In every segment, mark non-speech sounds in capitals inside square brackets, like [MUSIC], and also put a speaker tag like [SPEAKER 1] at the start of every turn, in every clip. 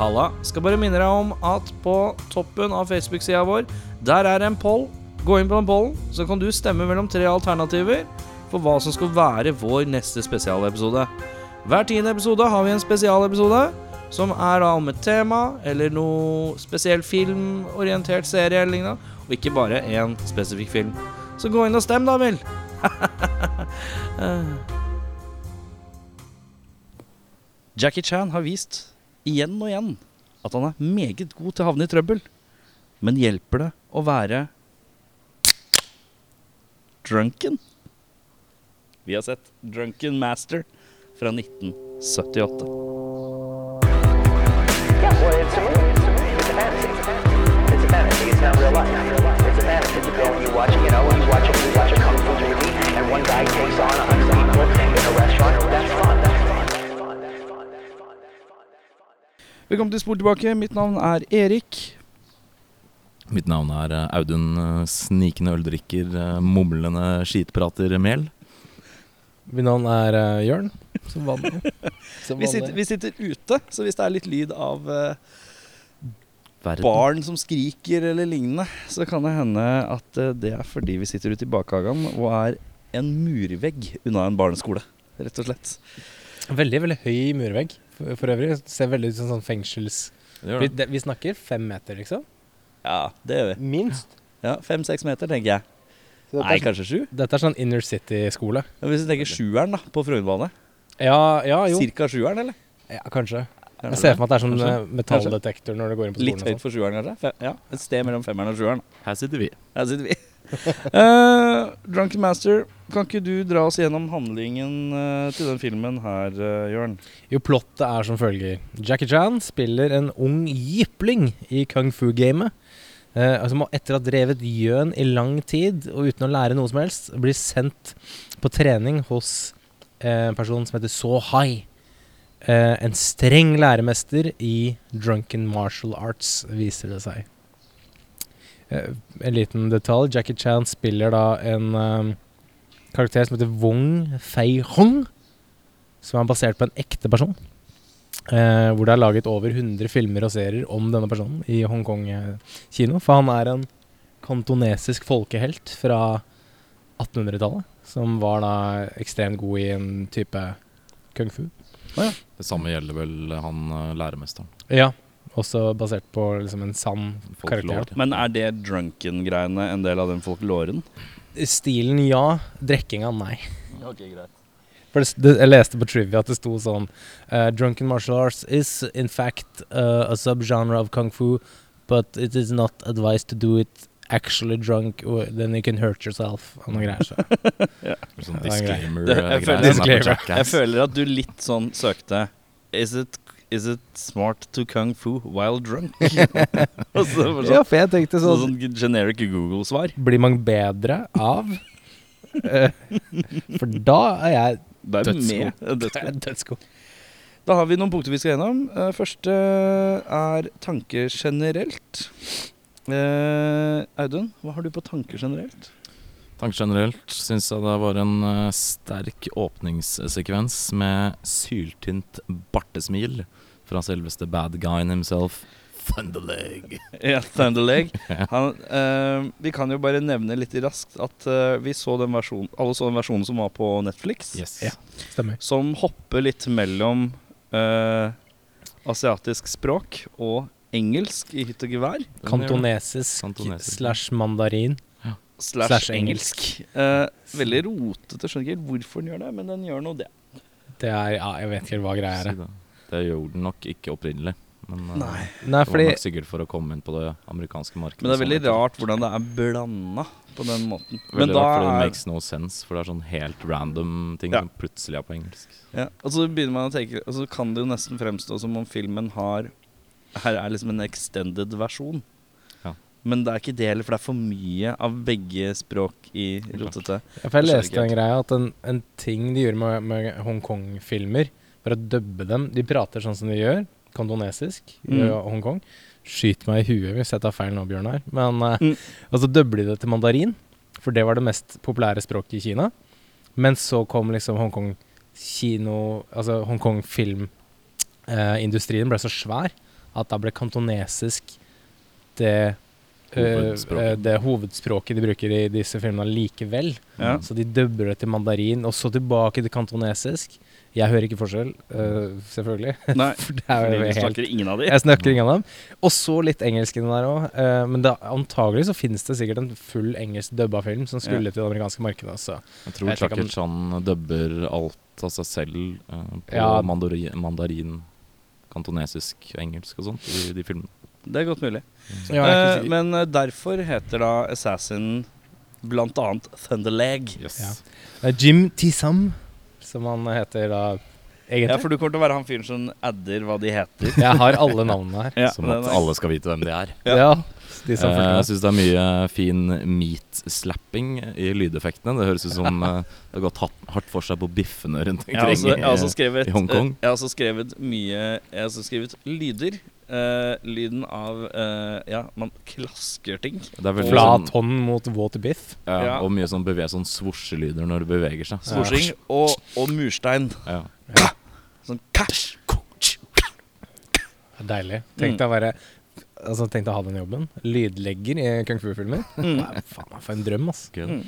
[SPEAKER 1] Halla. Skal bare minne deg om at på toppen av Facebook-sida vår, der er en poll. Gå inn på den pollen, så kan du stemme mellom tre alternativer for hva som skal være vår neste spesialepisode. Hver tiende episode har vi en spesialepisode som er da om et tema eller noe spesiell filmorientert serie eller lignende, og ikke bare én spesifikk film. Så gå inn og stem, da vel. [LAUGHS] Jackie Chan har vist igjen og igjen at han er meget god til å havne i trøbbel. Men hjelper det å være drunken? Vi har sett Drunken Master fra 1978.
[SPEAKER 2] Yeah, well, it's a. It's a.
[SPEAKER 1] Velkommen til Spor tilbake. Mitt navn er Erik.
[SPEAKER 3] Mitt navn er eh, Audun eh, Snikende øldrikker, eh, mumlende skitprater Mel.
[SPEAKER 4] Mitt navn er uh, Jørn. Som vanlig. [LAUGHS] Som
[SPEAKER 1] Vi sitter, vi sitter ute, så hvis det er litt lyd av
[SPEAKER 3] Verden.
[SPEAKER 1] barn som skriker eller lignende, så kan det hende at det er fordi vi sitter ute i bakhagen og er en murvegg unna en barneskole, rett og slett.
[SPEAKER 4] Veldig veldig høy murvegg for, øvrig. Det ser veldig ut som sånn fengsels... Vi,
[SPEAKER 3] det.
[SPEAKER 4] vi snakker fem meter, liksom?
[SPEAKER 1] Ja, det gjør vi.
[SPEAKER 4] Minst.
[SPEAKER 1] Ja, Fem-seks meter, tenker jeg.
[SPEAKER 4] Så
[SPEAKER 1] Nei,
[SPEAKER 4] er,
[SPEAKER 1] kanskje sju?
[SPEAKER 4] dette er sånn inner city-skole.
[SPEAKER 1] Ja, Hvis du tenker sjueren da, på Frognerbane.
[SPEAKER 4] Ja, ja, jo.
[SPEAKER 1] Cirka sjueren, eller?
[SPEAKER 4] Ja, kanskje. Jeg ser for meg at det er sånn
[SPEAKER 1] Kanskje.
[SPEAKER 4] eh, metalldetektor når du går inn på skolen.
[SPEAKER 1] Litt høyt for sjueren, kanskje? Fe ja, Et sted mellom femmeren og sjueren.
[SPEAKER 3] Her sitter vi.
[SPEAKER 1] Her sitter vi. [LAUGHS] Eh, Drunken Master, kan ikke du dra oss gjennom handlingen uh, til den filmen her, uh, Jørn?
[SPEAKER 4] Jo, plottet er som følger. Jackie Chan spiller en ung jypling i kung fu-gamet. Uh, altså etter å ha drevet gjøn i lang tid og uten å lære noe som helst, blir sendt på trening hos en person som heter So High. En streng læremester i drunken martial arts, viser det seg. Eh, en liten detalj. Jackie Chan spiller da en um, karakter som heter Wong Fei Hong som er basert på en ekte person. Uh, hvor det er laget over 100 filmer og serier om denne personen i Hongkong-kino. For han er en kantonesisk folkehelt fra 1800-tallet. Som var da ekstremt god i en type kung fu.
[SPEAKER 3] Det samme gjelder vel han læremesteren.
[SPEAKER 4] Ja, også basert på liksom en sann karakter.
[SPEAKER 1] Men er det drunken-greiene en del av den folkloren?
[SPEAKER 4] Stilen ja, drikkinga nei.
[SPEAKER 1] Ok, greit.
[SPEAKER 4] For det, jeg leste på Trivia at det sto sånn uh, Drunken martial arts is in fact uh, a subgenre of kung fu, but it is not advised to do it actually drunk, then you can hurt yourself. Og noen greier så. [LAUGHS]
[SPEAKER 3] Sånn
[SPEAKER 4] Ja, greit.
[SPEAKER 3] disclaimer-greier.
[SPEAKER 1] Jeg,
[SPEAKER 3] jeg
[SPEAKER 4] Disclaimer.
[SPEAKER 3] Jackass.
[SPEAKER 1] Jeg føler at du litt sånn søkte Is it, is it smart to kung fu while drunk? [LAUGHS] Så for så,
[SPEAKER 4] Ja,
[SPEAKER 1] sånn,
[SPEAKER 4] for jeg tenkte
[SPEAKER 1] sånn,
[SPEAKER 4] sånn
[SPEAKER 1] sånn generic Google-svar.
[SPEAKER 4] Blir man bedre av [LAUGHS] For da er jeg
[SPEAKER 3] dødsgod.
[SPEAKER 1] Da har vi noen punkter vi skal gjennom. Eh, første er tanker generelt. Eh, Audun, hva har du på tanker generelt?
[SPEAKER 3] Tank generelt syns jeg det var en eh, sterk åpningssekvens med syltynt bartesmil fra selveste bad guyen himself, Thunderleg. [LAUGHS]
[SPEAKER 1] Ja, Thunderleg. [LAUGHS] Han, uh, vi kan jo bare nevne litt raskt at uh, vi så den versjonen, alle så den versjonen som var på Netflix.
[SPEAKER 3] Yes.
[SPEAKER 4] Ja. Stemmer.
[SPEAKER 1] Som hopper litt mellom eh, asiatisk språk og engelsk i hytt og gevær.
[SPEAKER 4] Kantonesisk. slash mandarin.
[SPEAKER 1] Slash,
[SPEAKER 4] Slash
[SPEAKER 1] engelsk. Eh, veldig rotete. Skjønner ikke helt hvorfor den gjør det, men den gjør nå det.
[SPEAKER 4] Det er Ja, jeg vet ikke hva greia er.
[SPEAKER 3] Det. Det gjorde den nok ikke opprinnelig. Men eh,
[SPEAKER 1] Nei.
[SPEAKER 4] Nei,
[SPEAKER 3] det var
[SPEAKER 4] fordi
[SPEAKER 3] nok sikkert for å komme inn på det amerikanske markedet.
[SPEAKER 1] Men det er veldig
[SPEAKER 3] sånn.
[SPEAKER 1] rart hvordan det er blanda på den måten.
[SPEAKER 3] Veldig
[SPEAKER 1] Men da
[SPEAKER 3] rart, for det
[SPEAKER 1] er
[SPEAKER 3] makes no sense, for det er sånn helt random ting
[SPEAKER 1] Ja.
[SPEAKER 3] som plutselig er på engelsk.
[SPEAKER 1] ja, Og så begynner man å tenke Og så kan det jo nesten fremstå som om filmen har Her er liksom en extended versjon. Men det er ikke det heller, for det er for mye av begge språk i rotete.
[SPEAKER 4] Ja, for jeg leste en greie at en, en ting de gjorde med, med Hongkong-filmer, var å dubbe dem. De prater sånn som de gjør, kandonesisk, i
[SPEAKER 1] Mm.
[SPEAKER 4] Hongkong. Skyt meg i huet hvis jeg tar feil nå, Bjørnar. Men eh,
[SPEAKER 1] Mm.
[SPEAKER 4] Og så dubber de det til mandarin, for det var det mest populære språket i Kina. Men så kom liksom Hongkong kino Altså Hongkong filmindustrien ble så svær at da ble kantonesisk det
[SPEAKER 3] Hovedspråket.
[SPEAKER 4] øh, det hovedspråket de bruker i disse filmene likevel.
[SPEAKER 1] Ja.
[SPEAKER 4] Så de dubber det til mandarin, og så tilbake til kantonesisk. Jeg hører ikke forskjell, uh, selvfølgelig. [LAUGHS]
[SPEAKER 1] Nei,
[SPEAKER 4] For det er jo helt
[SPEAKER 1] snakker ingen av de.
[SPEAKER 4] Jeg snakker ingen av dem. Og så litt engelsk inni der òg. men det, antagelig så finnes det sikkert en full engelsk dubba film som skulle
[SPEAKER 1] Ja.
[SPEAKER 4] til det amerikanske markedet. Så.
[SPEAKER 3] Jeg tror
[SPEAKER 4] om-
[SPEAKER 3] Chan dubber alt av seg selv uh, på
[SPEAKER 4] Ja.
[SPEAKER 3] mandari mandarin, kantonesisk og engelsk og sånt i de filmene.
[SPEAKER 1] Det er godt mulig.
[SPEAKER 4] Ja, er ikke
[SPEAKER 1] Eh, men eh, derfor heter da Assassin blant annet Thunderleg.
[SPEAKER 3] Yes.
[SPEAKER 4] Ja. Eh, Jim Tisam, som han heter da egentlig.
[SPEAKER 1] Ja, for du kommer til å være han fyren som adder hva de heter.
[SPEAKER 4] Jeg har alle navnene her. [LAUGHS]
[SPEAKER 1] Ja,
[SPEAKER 3] Som at alle skal vite hvem de er.
[SPEAKER 1] Ja.
[SPEAKER 4] Ja. de som
[SPEAKER 3] Eh, jeg syns det er mye fin meat-slapping i lydeffektene. Det høres ut som [LAUGHS] eh, det har gått hatt- hardt for seg på biffene rundt
[SPEAKER 1] Jeg har også,
[SPEAKER 3] omkring.
[SPEAKER 1] jeg har også
[SPEAKER 3] i-
[SPEAKER 1] skrevet,
[SPEAKER 3] i Hongkong.
[SPEAKER 1] eh, jeg har også skrevet mye Jeg har også skrevet lyder. Eh, lyden av uh, Ja, man klasker ting.
[SPEAKER 3] det er veldig
[SPEAKER 4] Flat
[SPEAKER 3] sånn,
[SPEAKER 4] hånd mot våt biff.
[SPEAKER 3] ja,
[SPEAKER 1] Ja.
[SPEAKER 3] Og mye sånn beveg, sånn svosjelyder når det beveger seg.
[SPEAKER 1] Svorsing og, og murstein.
[SPEAKER 3] Ja.
[SPEAKER 1] Sånn cash.
[SPEAKER 4] Det er Deilig. Tenk
[SPEAKER 1] Mm.
[SPEAKER 4] deg å være Altså, tenk deg å ha den jobben. Lydlegger i kung fu-filmer.
[SPEAKER 1] Mm.
[SPEAKER 4] Faen meg, for en drøm, ass.
[SPEAKER 1] Mm.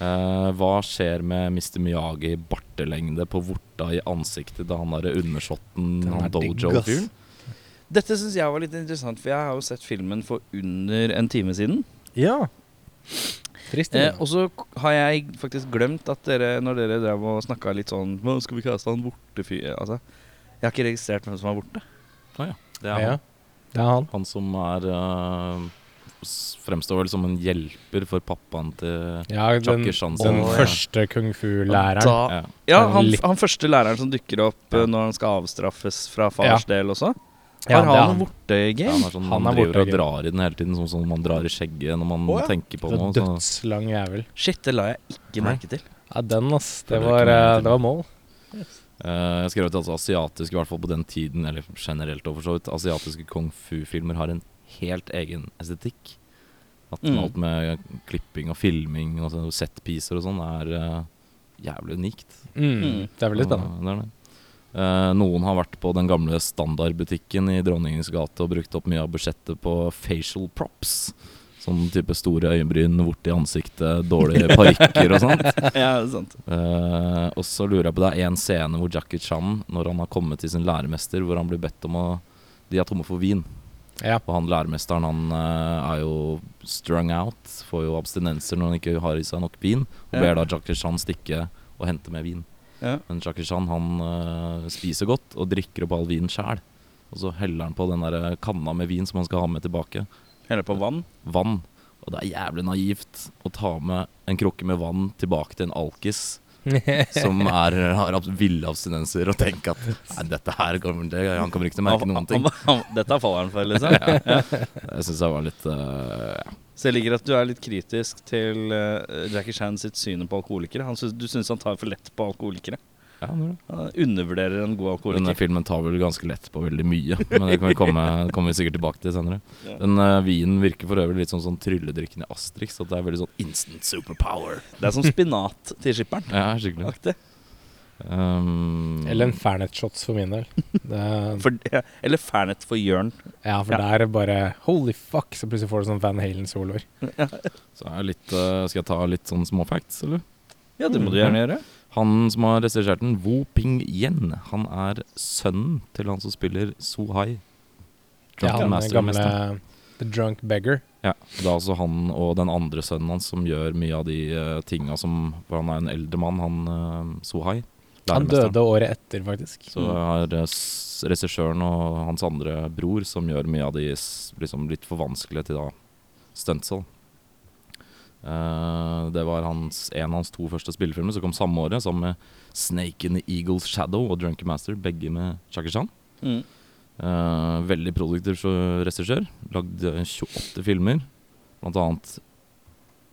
[SPEAKER 3] Uh, hva skjer med Mr. Miyagi bartelengde på vorta i ansiktet da han derre undersåtten han dojo-fyren?
[SPEAKER 1] Dette syns jeg var litt interessant, for jeg har jo sett filmen for under en time siden.
[SPEAKER 4] Ja. Trist.
[SPEAKER 1] Eh, og så har jeg faktisk glemt at dere, når dere drev og snakka litt sånn Hva skal vi kaste han borte fyr Altså, jeg har ikke registrert hvem som er borte.
[SPEAKER 3] Det er
[SPEAKER 4] ja.
[SPEAKER 3] han.
[SPEAKER 4] Det er han.
[SPEAKER 3] Han som er uh, Fremstår vel som en hjelper for pappaen til
[SPEAKER 4] Ja, den,
[SPEAKER 3] Chan
[SPEAKER 4] den første kung fu-læreren.
[SPEAKER 3] Ja.
[SPEAKER 1] ja, han, han første læreren som dukker opp
[SPEAKER 3] Ja.
[SPEAKER 1] eh, når han skal avstraffes fra fars del også.
[SPEAKER 4] Ja,
[SPEAKER 1] Har han noe bortegame?
[SPEAKER 3] Ja, han er sånn,
[SPEAKER 4] Han er
[SPEAKER 3] driver og drar i den hele tiden, sånn som man drar i skjegget når man
[SPEAKER 1] oh, ja.
[SPEAKER 3] tenker på
[SPEAKER 4] Så
[SPEAKER 3] noe. Så.
[SPEAKER 4] Dødslang jævel.
[SPEAKER 1] Shit, det la jeg ikke merke til.
[SPEAKER 4] Ja, den, ass. Det
[SPEAKER 3] Følger
[SPEAKER 4] var, eh, det var mål.
[SPEAKER 3] Uh, jeg skrev til altså, asiatiske, i hvert fall på den tiden, eller generelt for så vidt, asiatiske kung fu-filmer har en helt egen estetikk. At
[SPEAKER 1] Mm.
[SPEAKER 3] alt med klipping og filming og setpiser setpiecer og sånn er uh, jævlig unikt.
[SPEAKER 4] Mm.
[SPEAKER 1] Mm.
[SPEAKER 4] Det er veldig spennende.
[SPEAKER 3] Uh, det er det. Eh, noen har vært på den gamle standardbutikken i Dronningens gate og brukt opp mye av budsjettet på facial props. Sånn type store øyenbryn, vort i ansiktet, dårlige [LAUGHS] parykker og sånt.
[SPEAKER 1] ja, det er sant.
[SPEAKER 3] Eh, og så lurer jeg på Det er en scene hvor Jackie Chan, når han har kommet til sin læremester, hvor han blir bedt om å De er tomme for vin.
[SPEAKER 4] Ja.
[SPEAKER 3] Og han læremesteren han uh, er jo strung out, får jo abstinenser når han ikke har i seg nok vin, og
[SPEAKER 1] Ja.
[SPEAKER 3] ber da Jackie Chan stikke og hente med vin.
[SPEAKER 1] Ja.
[SPEAKER 3] Men Jacques-Chan han eh, spiser godt og drikker opp all vinen sjæl. Og så heller han på den der kanna med vin som han skal ha med tilbake.
[SPEAKER 1] Heller på vann.
[SPEAKER 3] Vann. Og det er jævlig naivt å ta med en krukke med vann tilbake til en alkis [LAUGHS] som er, har ville abstinenser, og tenker at nei, dette her kommer det, han kommer ikke til å merke noen ting.
[SPEAKER 1] Dette faller han for, liksom. [LAUGHS]
[SPEAKER 3] Jeg syns jeg var litt uh, ja.
[SPEAKER 1] Så jeg liker at du er litt kritisk til uh, Jackie Chan sitt syn på alkoholikere. Han syns- du syns han tar for lett på alkoholikere.
[SPEAKER 3] Ja, er
[SPEAKER 1] undervurderer en god
[SPEAKER 3] Denne filmen tar vel ganske lett på veldig mye, men det kan vi komme, [LAUGHS] kommer vi sikkert tilbake til senere.
[SPEAKER 1] Ja.
[SPEAKER 3] Den uh, vinen virker for øvrig litt sånn, sånn trylledrikken i Asterix, at det er veldig sånn instant superpower.
[SPEAKER 1] Det er som spinat til skipperen.
[SPEAKER 3] Ja, skikkelig.
[SPEAKER 1] Aktig.
[SPEAKER 3] Um,
[SPEAKER 4] Eller en Fernet-shots for min del. Det er, [LAUGHS]
[SPEAKER 1] For, ja, eller Fernet for Jørn.
[SPEAKER 4] ja, for
[SPEAKER 1] Ja.
[SPEAKER 4] det er bare Holy fuck, så plutselig får du sånn Van Halen-soloer.
[SPEAKER 3] Så er litt, uh, skal jeg ta litt sånn små facts, eller?
[SPEAKER 1] Ja, det må du gjerne gjøre.
[SPEAKER 3] Han som har regissert den, Wu Ping Yen, han er sønnen til han som spiller So Hai.
[SPEAKER 4] Ja, han
[SPEAKER 3] er
[SPEAKER 4] gamle
[SPEAKER 3] mester.
[SPEAKER 4] The Drunk Beggar.
[SPEAKER 3] Ja, det er altså han og den andre sønnen hans som gjør mye av de uh, tinga som For han er en eldre mann, han uh, So Hai.
[SPEAKER 4] Han døde året etter, faktisk.
[SPEAKER 3] Så er uh, s- regissøren og hans andre bror som gjør mye av de liksom litt for vanskelige til da stuntsene. Eh, det var hans, en av hans to første spillefilmer som kom samme året, sammen med 'Snake in the Eagle's Shadow' og 'Drunken Master', begge med Jackie Chan.
[SPEAKER 1] Mm.
[SPEAKER 3] Eh, veldig produktiv regissør. Lagd eh, 28 filmer. Blant annet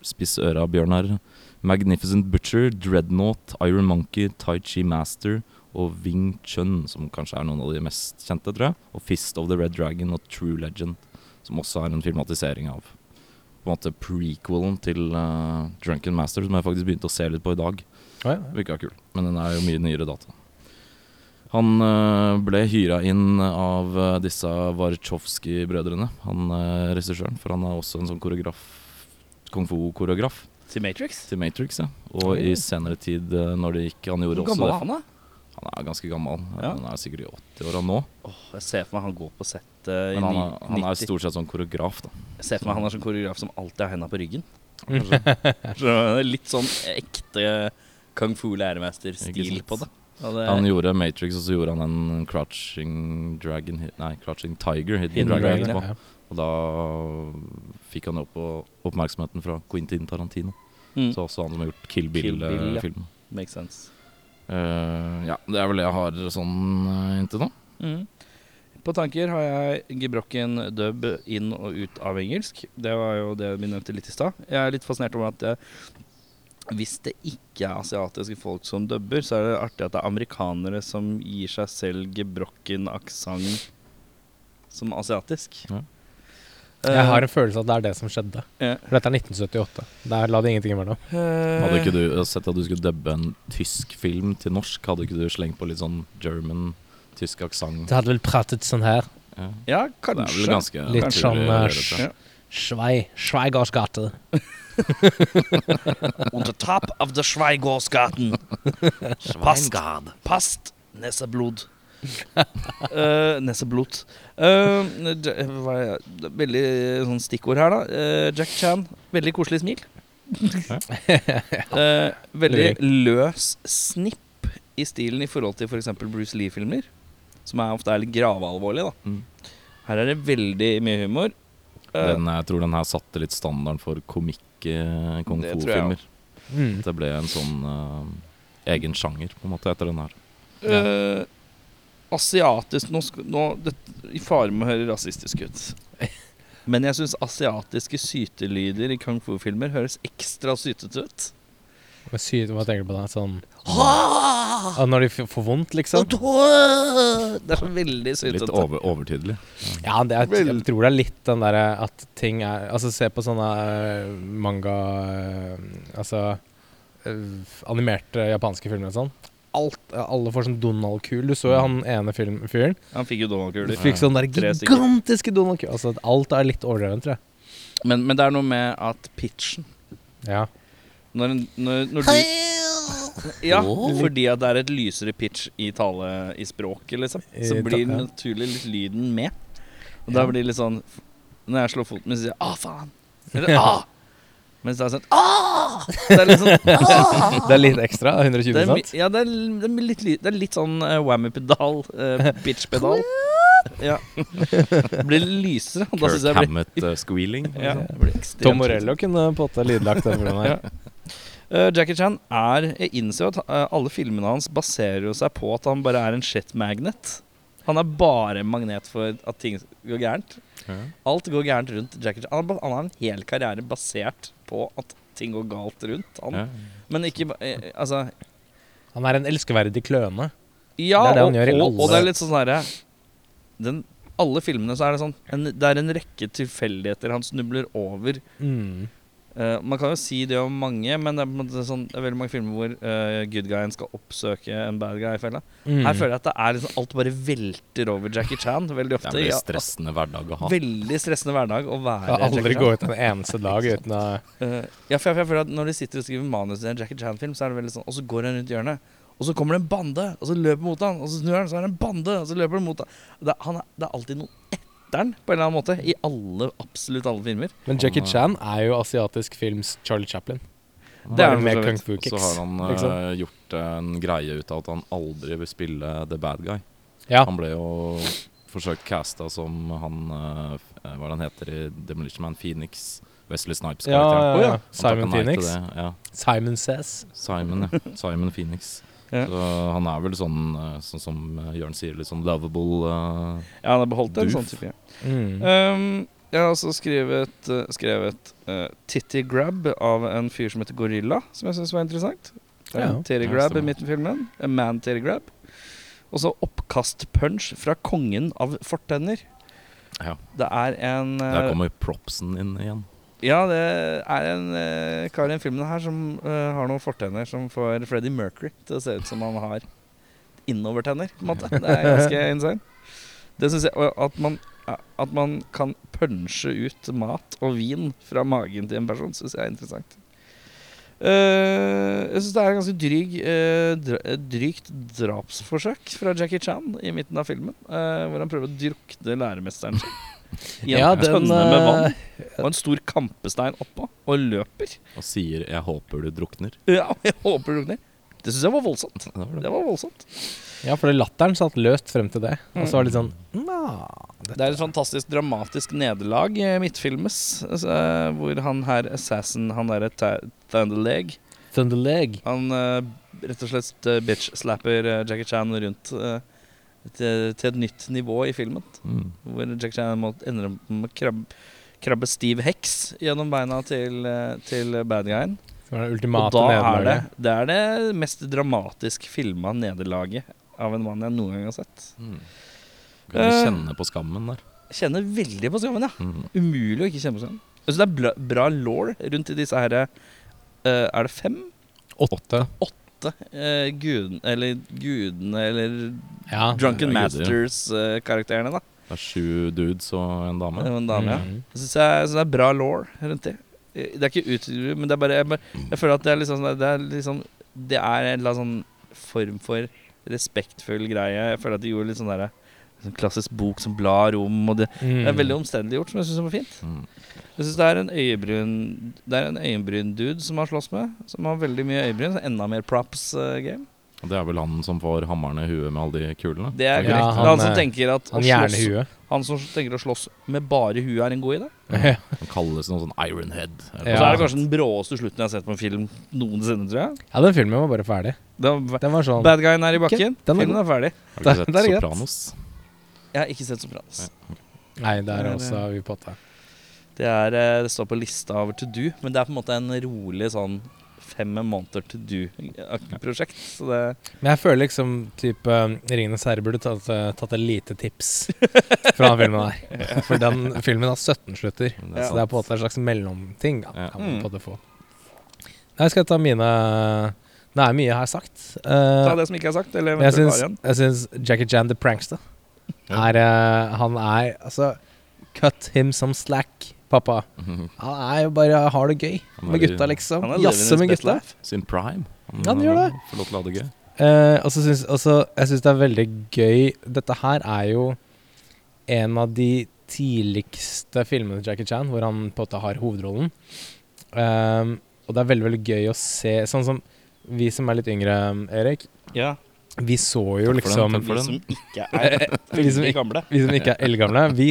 [SPEAKER 3] 'Spiss øra, Bjørnar', 'Magnificent Butcher', 'Dreadnought', 'Iron Monkey', 'Tai Chi Master' og 'Wing Chun', som kanskje er noen av de mest kjente, tror jeg. Og 'Fist of the Red Dragon' og 'True Legend', som også er en filmatisering av på en måte prequelen til uh, 'Drunken Master', som jeg faktisk begynte å se litt på i dag.
[SPEAKER 4] Å ja.
[SPEAKER 3] Virka kul, men den er jo mye nyere data. Han uh, ble hyra inn av uh, disse Warchowski-brødrene, han uh, regissøren. For han er også en sånn koreograf, kung fu-koreograf
[SPEAKER 1] Til Matrix?
[SPEAKER 3] til Matrix. Ja. Og i senere tid, når det gikk Han gjorde
[SPEAKER 1] Hvor
[SPEAKER 3] også
[SPEAKER 1] gammel
[SPEAKER 3] det.
[SPEAKER 1] er han, da?
[SPEAKER 3] Han er ganske gammel.
[SPEAKER 1] Ja.
[SPEAKER 3] Han er sikkert i 80-åra nå.
[SPEAKER 1] Åh, jeg ser for meg han går på settet i
[SPEAKER 3] Men han er,
[SPEAKER 1] 90.
[SPEAKER 3] stort sett sånn koreograf, da.
[SPEAKER 1] Jeg ser for meg han er sånn koreograf som alltid har henda på ryggen. Så er litt sånn ekte kung
[SPEAKER 3] fu-læremester-stil
[SPEAKER 1] på det. Det
[SPEAKER 3] Han gjorde Matrix, og så gjorde han en Crouching Dragon Nei, Crouching Tiger, Hidden,
[SPEAKER 1] Hidden
[SPEAKER 3] Dragon,
[SPEAKER 1] Dragon,
[SPEAKER 3] etterpå. Og da fikk han opp på oppmerksomheten fra Quentin Tarantino.
[SPEAKER 1] mm,
[SPEAKER 3] Så også han som har gjort Kill
[SPEAKER 1] Kill Bill, ja.
[SPEAKER 3] Bill-filmen.
[SPEAKER 1] Makes sense.
[SPEAKER 3] Ja, det er vel det jeg har sånn uh, inntil nå.
[SPEAKER 1] Mm. På tanker har jeg gebrokken dub inn og ut av engelsk. Det var jo det vi nevnte litt i stad. Jeg er litt fascinert over at jeg, hvis det ikke er asiatiske folk som dubber, så er det artig at det er amerikanere som gir seg selv gebrokken aksent som asiatisk.
[SPEAKER 3] Ja.
[SPEAKER 4] Jeg har en følelse av at det er det som skjedde.
[SPEAKER 1] Ja.
[SPEAKER 4] For dette er 1978. Der la det ingenting imellom.
[SPEAKER 1] Eh,
[SPEAKER 3] Hadde ikke du sett at du skulle dubbe en tysk film til norsk? Hadde ikke du slengt på litt sånn German, tysk aksent?
[SPEAKER 4] Du hadde vel pratet sånn her.
[SPEAKER 3] Ja.
[SPEAKER 1] Ja,
[SPEAKER 3] Det er vel
[SPEAKER 1] kanskje.
[SPEAKER 3] ganske
[SPEAKER 4] Litt
[SPEAKER 3] kanskje.
[SPEAKER 4] sånn, eh.
[SPEAKER 1] Ja.
[SPEAKER 4] Schwei, gate.
[SPEAKER 1] On [LAUGHS] the top of the Schweigårdsgaten. [LAUGHS] Past, past Nesseblod. Uh, Nesseblot. Uh, det var det veldig sånn stikkord her, da. Uh, Jack Chan. Veldig koselig smil. uh, [LAUGHS] veldig løs snipp i stilen i forhold til f.eks. Bruce Lee-filmer. Som er ofte er litt gravealvorlig, da
[SPEAKER 3] Mm.
[SPEAKER 1] Her er det veldig mye humor. Eh,
[SPEAKER 3] Den, jeg tror den her satte litt standarden for komikk eh, kung
[SPEAKER 1] Det tror jeg
[SPEAKER 3] fu-filmer.
[SPEAKER 4] Mm.
[SPEAKER 3] Det ble en sånn eh, egen sjanger på en måte etter den her.
[SPEAKER 1] Eh, asiatisk Nå, nå det, I fare med å høre rasistisk ut. [LAUGHS] Men jeg syns asiatiske sytelyder i kung fu-filmer høres ekstra sytete ut.
[SPEAKER 4] Hva Hva tenker du på da? Sånn ah, Når de får vondt, liksom?
[SPEAKER 1] Det er veldig sytete.
[SPEAKER 3] Litt over, overtydelig.
[SPEAKER 4] Ja, det er, jeg tror det er litt den derre at ting er Altså, se på sånne eh, manga eh, Altså eh, animerte japanske filmer og sånn. Alt, alle får sånn Donald-kul. Du så jo han ene film, fyren.
[SPEAKER 1] Han fikk jo Donald-kuler.
[SPEAKER 4] fikk sånn der gigantiske Donald-kul. Altså, alt er litt overdrevent, tror jeg.
[SPEAKER 1] Men, men det er noe med at pitchen
[SPEAKER 4] Ja.
[SPEAKER 1] Når, når, når du Ja, fordi at det er et lysere pitch i tale i språket, liksom. Så blir
[SPEAKER 4] ja.
[SPEAKER 1] naturlig litt lyden med. Og da blir det litt sånn Når jeg slår foten min, så sier jeg 'ah, faen'. Eller [LAUGHS] 'ah'. Mens det er sånn 'ah'. Det er litt sånn. [LAUGHS]
[SPEAKER 4] Det er litt ekstra. 120
[SPEAKER 1] det er, Ja, det er, det er litt, det er litt sånn uh, whammy-pedal, uh, [LAUGHS] Bitch-pedal. Ja. Det blir lysere. Da
[SPEAKER 3] Kirk
[SPEAKER 1] jeg blir
[SPEAKER 3] Hammett-squealing. [LAUGHS]
[SPEAKER 1] ja, blir ekstremt
[SPEAKER 4] Tom Morello kunne på en måte lydlagt den filmen her.
[SPEAKER 1] Uh, Jackie Chan er Jeg innser jo at eh, alle filmene hans baserer jo seg på at han bare er en shit magnet. Han er bare magnet for at ting går gærent. Alt går gærent rundt Jackie Chan. Han, han har en hel karriere basert på at ting går galt rundt han.
[SPEAKER 3] Ja.
[SPEAKER 1] Men ikke eh, Altså
[SPEAKER 4] Han er en elskeverdig kløne.
[SPEAKER 1] Ja,
[SPEAKER 4] Det er det han
[SPEAKER 1] og,
[SPEAKER 4] gjør i
[SPEAKER 1] og,
[SPEAKER 4] alle-
[SPEAKER 1] og det er litt sånn herre den, Alle filmene så er det sånn en, Det er en rekke tilfeldigheter han snubler over.
[SPEAKER 4] Mm.
[SPEAKER 1] Eh, man kan jo si det om mange, men det er, sånn, det er veldig mange filmer hvor uh, good guyen skal oppsøke en bad guy i.
[SPEAKER 4] Mm.
[SPEAKER 1] Her føler jeg at det er liksom alt bare velter over Jackie Chan veldig ofte.
[SPEAKER 3] Det er en veldig stressende hverdag å ha.
[SPEAKER 1] Veldig stressende hverdag å være
[SPEAKER 4] Skal aldri
[SPEAKER 1] Jackie
[SPEAKER 4] gå
[SPEAKER 1] Chan.
[SPEAKER 4] ut en eneste dag uten å
[SPEAKER 1] uh, [LAUGHS] ja, for jeg, for jeg føler at Når de sitter og skriver manus til en Jackie Chan-film, så er det veldig sånn Og så går han rundt hjørnet, og så kommer det en bande, og så løper mot han, og så snur han, så er det en bande, og så løper han mot han. Det, er- han er, det er alltid noe etter på en eller annen måte, i alle, absolutt alle filmer.
[SPEAKER 4] Men Jackie Chan er jo asiatisk films Charlie Chaplin.
[SPEAKER 1] Det er
[SPEAKER 4] med kung fu kicks.
[SPEAKER 3] Så har han
[SPEAKER 4] liksom.
[SPEAKER 3] uh, gjort en greie ut av at han aldri vil spille the bad guy.
[SPEAKER 4] Ja.
[SPEAKER 3] Han ble jo forsøkt casta som han uh, Hva er det han heter i Demolition Man? Phoenix. Wesley Snipes-karakteren.
[SPEAKER 4] ja,
[SPEAKER 1] ja.
[SPEAKER 4] ja. Simon Phoenix.
[SPEAKER 3] Ja.
[SPEAKER 4] Simon Says.
[SPEAKER 3] Simon, ja. Simon Phoenix.
[SPEAKER 1] Ja.
[SPEAKER 3] Så han er vel sånn, eh, sånn som eh, Jørn sier, litt sånn lovable uh,
[SPEAKER 1] Ja, han har beholdt en sånn type.
[SPEAKER 4] Mm.
[SPEAKER 1] Um, jeg har også skrevet, uh, skrevet uh, Titty Grab av en fyr som heter Gorilla, som jeg syns var interessant. Er
[SPEAKER 4] Ja.
[SPEAKER 1] Titty Grab i midten av filmen. A man Titty Grab. Og så oppkast-punch fra kongen av fortenner.
[SPEAKER 3] Ja.
[SPEAKER 1] Det er en uh,
[SPEAKER 3] Der kommer propsen inn igjen.
[SPEAKER 1] Ja, det er en uh, kar i den filmen her som uh, har noen fortenner som får Freddie Mercury til å se ut som han har innovertenner, på en måte. Det er ganske [LAUGHS] insane. Det synes jeg, at man, at man kan punche ut mat og vin fra magen til en person, syns jeg er interessant. Uh, jeg syns det er et ganske dryg, uh, drygt drapsforsøk fra Jackie Chan i midten av filmen. Uh, hvor han prøver å drukne læremesteren sin [LAUGHS] i en
[SPEAKER 4] Ja, den,
[SPEAKER 1] tønne med vann
[SPEAKER 4] eh,
[SPEAKER 1] og en stor kampestein oppå, og løper.
[SPEAKER 3] Og sier 'jeg håper du drukner'. [LAUGHS]
[SPEAKER 1] Ja, jeg håper du drukner. Det syns jeg var voldsomt.
[SPEAKER 3] Det var det.
[SPEAKER 1] Det var voldsomt.
[SPEAKER 4] Ja, for latteren satt løst frem til det. Og så var det litt sånn Nja
[SPEAKER 1] Det er et fantastisk dramatisk nederlag eh, midtfilmes, altså, hvor han her assassin, han derre Thunderleg
[SPEAKER 4] Thunderleg.
[SPEAKER 1] Han uh, rett og slett uh, bitch-slapper Jackie Chan rundt eh, til, til et nytt nivå i filmen.
[SPEAKER 3] Mm.
[SPEAKER 1] Hvor Jack Chan må ender opp med å krabbe, krabbe stiv heks gjennom beina til, eh, til bad guyen.
[SPEAKER 4] Er det
[SPEAKER 1] Og da er det, det er det mest dramatisk filma nederlaget av en mann jeg noen gang har sett.
[SPEAKER 3] Mm. Kan du
[SPEAKER 1] Eh.
[SPEAKER 3] kjenne på skammen der?
[SPEAKER 1] Kjenner veldig på skammen, ja.
[SPEAKER 3] Mm.
[SPEAKER 1] Umulig å ikke kjenne på skammen. Altså, det er bra, bra law rundt i disse her eh, Er det fem?
[SPEAKER 4] Åtte.
[SPEAKER 1] Åtte uh, guden, eller gudene eller
[SPEAKER 4] Ja.
[SPEAKER 1] Drunken
[SPEAKER 3] ja.
[SPEAKER 1] Masters-karakterene, da.
[SPEAKER 3] Det er sju dudes og en dame.
[SPEAKER 1] Og en dame, ja.
[SPEAKER 4] Mhm.
[SPEAKER 1] Jeg syns det er bra law rundt det. Eh, Det er ikke utvidet, men det er bare Jeg, bare, jeg føler at det er sånn Det er, sånn, det er en eller annen sånn form for respektfull greie. Jeg føler at de gjorde litt sånn derre Sånn klassisk bok som blar om, og det,
[SPEAKER 4] Mm.
[SPEAKER 1] det er veldig omstendeliggjort, som jeg syns var fint.
[SPEAKER 3] Mm.
[SPEAKER 1] Jeg synes det er en øyebryn Det er en øyenbryn-dude som har slåss med, som har veldig mye øyebryn. Så enda mer props-game.
[SPEAKER 3] Og Det er vel han som får hammeren i huet med alle de kulene?
[SPEAKER 1] det er korrekt.
[SPEAKER 4] Ja, han,
[SPEAKER 1] han som
[SPEAKER 4] eh,
[SPEAKER 1] tenker at
[SPEAKER 4] Han
[SPEAKER 1] slåss,
[SPEAKER 4] huet
[SPEAKER 1] han som tenker å slåss med bare huet, er en god idé.
[SPEAKER 4] Ja. [LAUGHS]
[SPEAKER 3] Han kalles noe sånn Iron Head. Ja.
[SPEAKER 1] Og så er det kanskje den bråeste slutten jeg har sett på en film noensinne, tror jeg.
[SPEAKER 4] ja, den filmen var bare ferdig.
[SPEAKER 1] Den var,
[SPEAKER 4] Den var sånn
[SPEAKER 1] bad guyen er i bakken.
[SPEAKER 4] Den er
[SPEAKER 1] Filmen er ferdig.
[SPEAKER 3] Har du ikke sett
[SPEAKER 4] er greit.
[SPEAKER 1] Jeg har ikke sett Sopranos.
[SPEAKER 4] Nei, der
[SPEAKER 1] er-
[SPEAKER 4] også vi potta.
[SPEAKER 1] Det, er, eh, det står på lista over to do, men det er på en måte en rolig sånn fem måneder to do-aktig prosjekt. Så det
[SPEAKER 4] Men jeg føler liksom type um, Ringenes herre burde tatt, eh, tatt et lite tips fra den filmen der. [LAUGHS] For den filmen har 17 slutter.
[SPEAKER 3] Det
[SPEAKER 1] Ja.
[SPEAKER 4] Så det er på en måte en slags mellomting. Da,
[SPEAKER 3] Ja.
[SPEAKER 4] kan man
[SPEAKER 1] Mm.
[SPEAKER 4] på en måte få. Nei, jeg ta mine Det er mye jeg har sagt. Uh,
[SPEAKER 1] Ta det som ikke er sagt, eller
[SPEAKER 4] jeg syns,
[SPEAKER 1] har igjen.
[SPEAKER 4] jeg syns Jackie Chan the Prankster
[SPEAKER 3] Ja.
[SPEAKER 4] Er uh, Han er Altså, cut him some slack, pappa.
[SPEAKER 3] Mhm.
[SPEAKER 4] Han er jo bare har det gøy
[SPEAKER 3] Han
[SPEAKER 4] med gutta, liksom.
[SPEAKER 1] Han
[SPEAKER 4] Jazze med gutta.
[SPEAKER 1] life.
[SPEAKER 3] Sin prime.
[SPEAKER 4] Han gjør det.
[SPEAKER 3] Får lov til å ha det gøy.
[SPEAKER 4] Uh, og så syns jeg syns det er veldig gøy Dette her er jo en av de tidligste filmene til Jackie Chan hvor han på en måte har hovedrollen. Um, og det er veldig veldig gøy å se Sånn som vi som er litt yngre, Erik,
[SPEAKER 1] Ja.
[SPEAKER 4] Vi så jo
[SPEAKER 3] Takk for den,
[SPEAKER 4] liksom
[SPEAKER 1] Vi som ikke er [LAUGHS]
[SPEAKER 4] Vi som
[SPEAKER 1] gamle.
[SPEAKER 4] Vi som ikke er eldgamle. Vi,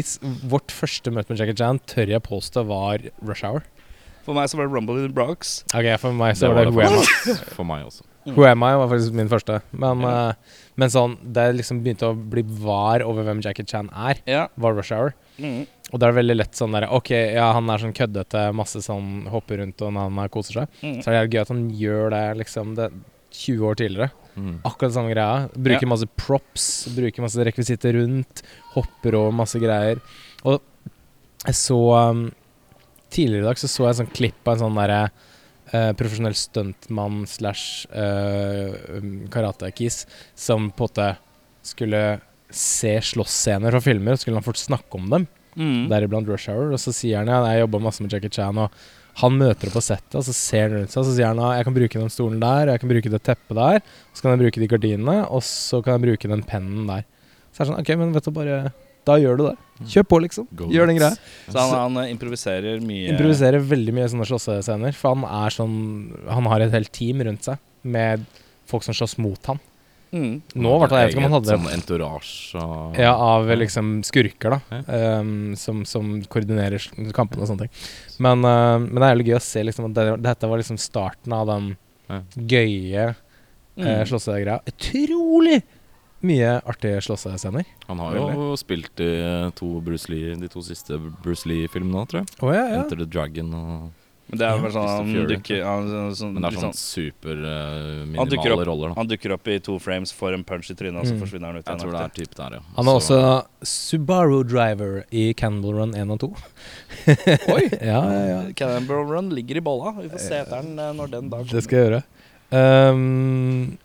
[SPEAKER 4] vårt første møte med Jackie Chan tør jeg påstå var Rush Hour.
[SPEAKER 1] For meg så var det Rumble in the Bronx.
[SPEAKER 4] Ok, For meg
[SPEAKER 3] Det
[SPEAKER 4] så var det Who Am I.
[SPEAKER 3] for, meg også. [LAUGHS]
[SPEAKER 4] Who Am I var faktisk min første. Men,
[SPEAKER 1] Ja.
[SPEAKER 4] uh, men sånn, det liksom begynte å bli var over hvem Jackie Chan er,
[SPEAKER 1] Ja.
[SPEAKER 4] var Rush Hour.
[SPEAKER 1] Mm.
[SPEAKER 4] Og da er det veldig lett sånn der Ok, ja, han er sånn køddete, masse sånn hopper rundt og han er- koser seg.
[SPEAKER 1] Mm.
[SPEAKER 4] Så er det gøy at han gjør det liksom det 20 år tidligere.
[SPEAKER 3] Mm.
[SPEAKER 4] Akkurat samme greia. Bruker
[SPEAKER 1] Ja.
[SPEAKER 4] masse props, bruker masse rekvisitter rundt, hopper over masse greier. Og jeg så um, Tidligere i dag så så jeg sånn klipp av en sånn derre uh, profesjonell stuntmann slash uh, karatekis som på en måte skulle se slåssscener fra filmer, og skulle han fort snakke om dem
[SPEAKER 1] Mm.
[SPEAKER 4] deriblant Rush Hour. Og så sier han ja, jeg jobba masse med Jackie Chan, og han møter opp på settet, og så ser han rundt seg, og så sier han ja, jeg kan bruke den stolen der, og jeg kan bruke det teppet der, så kan jeg bruke de gardinene, og så kan jeg bruke den pennen der. Så er det sånn, ok, men vet du bare Da gjør du det. Kjør på, liksom.
[SPEAKER 3] Go
[SPEAKER 4] Gjør den greia.
[SPEAKER 1] Så han, han eh, improviserer mye.
[SPEAKER 4] Improviserer veldig mye sånne slåssescener, for han er sånn Han har et helt team rundt seg med folk som slåss mot han.
[SPEAKER 1] Mm.
[SPEAKER 4] Nå, i hvert fall. Jeg vet ikke om han hadde
[SPEAKER 3] Sånn entourage og
[SPEAKER 4] Ja, av liksom skurker, da.
[SPEAKER 3] Ja.
[SPEAKER 4] Um, som, som koordinerer kampene og sånne ting. Men, uh, men det er jævlig gøy å se liksom at det, dette var liksom starten av den
[SPEAKER 3] Ja.
[SPEAKER 4] gøye
[SPEAKER 1] Mm.
[SPEAKER 4] uh, slåssegreia. Utrolig mye artige slåssescener.
[SPEAKER 3] Han har jo spilt i eh, to Bruce Lee, de to siste Bruce Lee-filmene tror jeg.
[SPEAKER 4] Oh, ja, ja.
[SPEAKER 3] Enter the Dragon og
[SPEAKER 1] Men det er bare sånn han dukker ja, sånn,
[SPEAKER 3] Men det er sånn
[SPEAKER 1] sånn,
[SPEAKER 3] super eh,
[SPEAKER 1] Han opp-
[SPEAKER 3] roller, da.
[SPEAKER 1] Han dukker opp i to frames, får en punch i trynet, og så
[SPEAKER 4] Mm.
[SPEAKER 1] forsvinner han ut
[SPEAKER 3] Jeg tror det er
[SPEAKER 1] igjen.
[SPEAKER 3] typ der, ja.
[SPEAKER 4] Han er
[SPEAKER 3] Så-
[SPEAKER 4] også Subaru driver i Cannibal Run 1 og 2. [LAUGHS]
[SPEAKER 1] Oi!
[SPEAKER 4] ja, ja, ja.
[SPEAKER 1] Cannibal Run ligger i bolla. Vi får se etter den eh, når den dag
[SPEAKER 4] Det skal jeg gjøre. Um,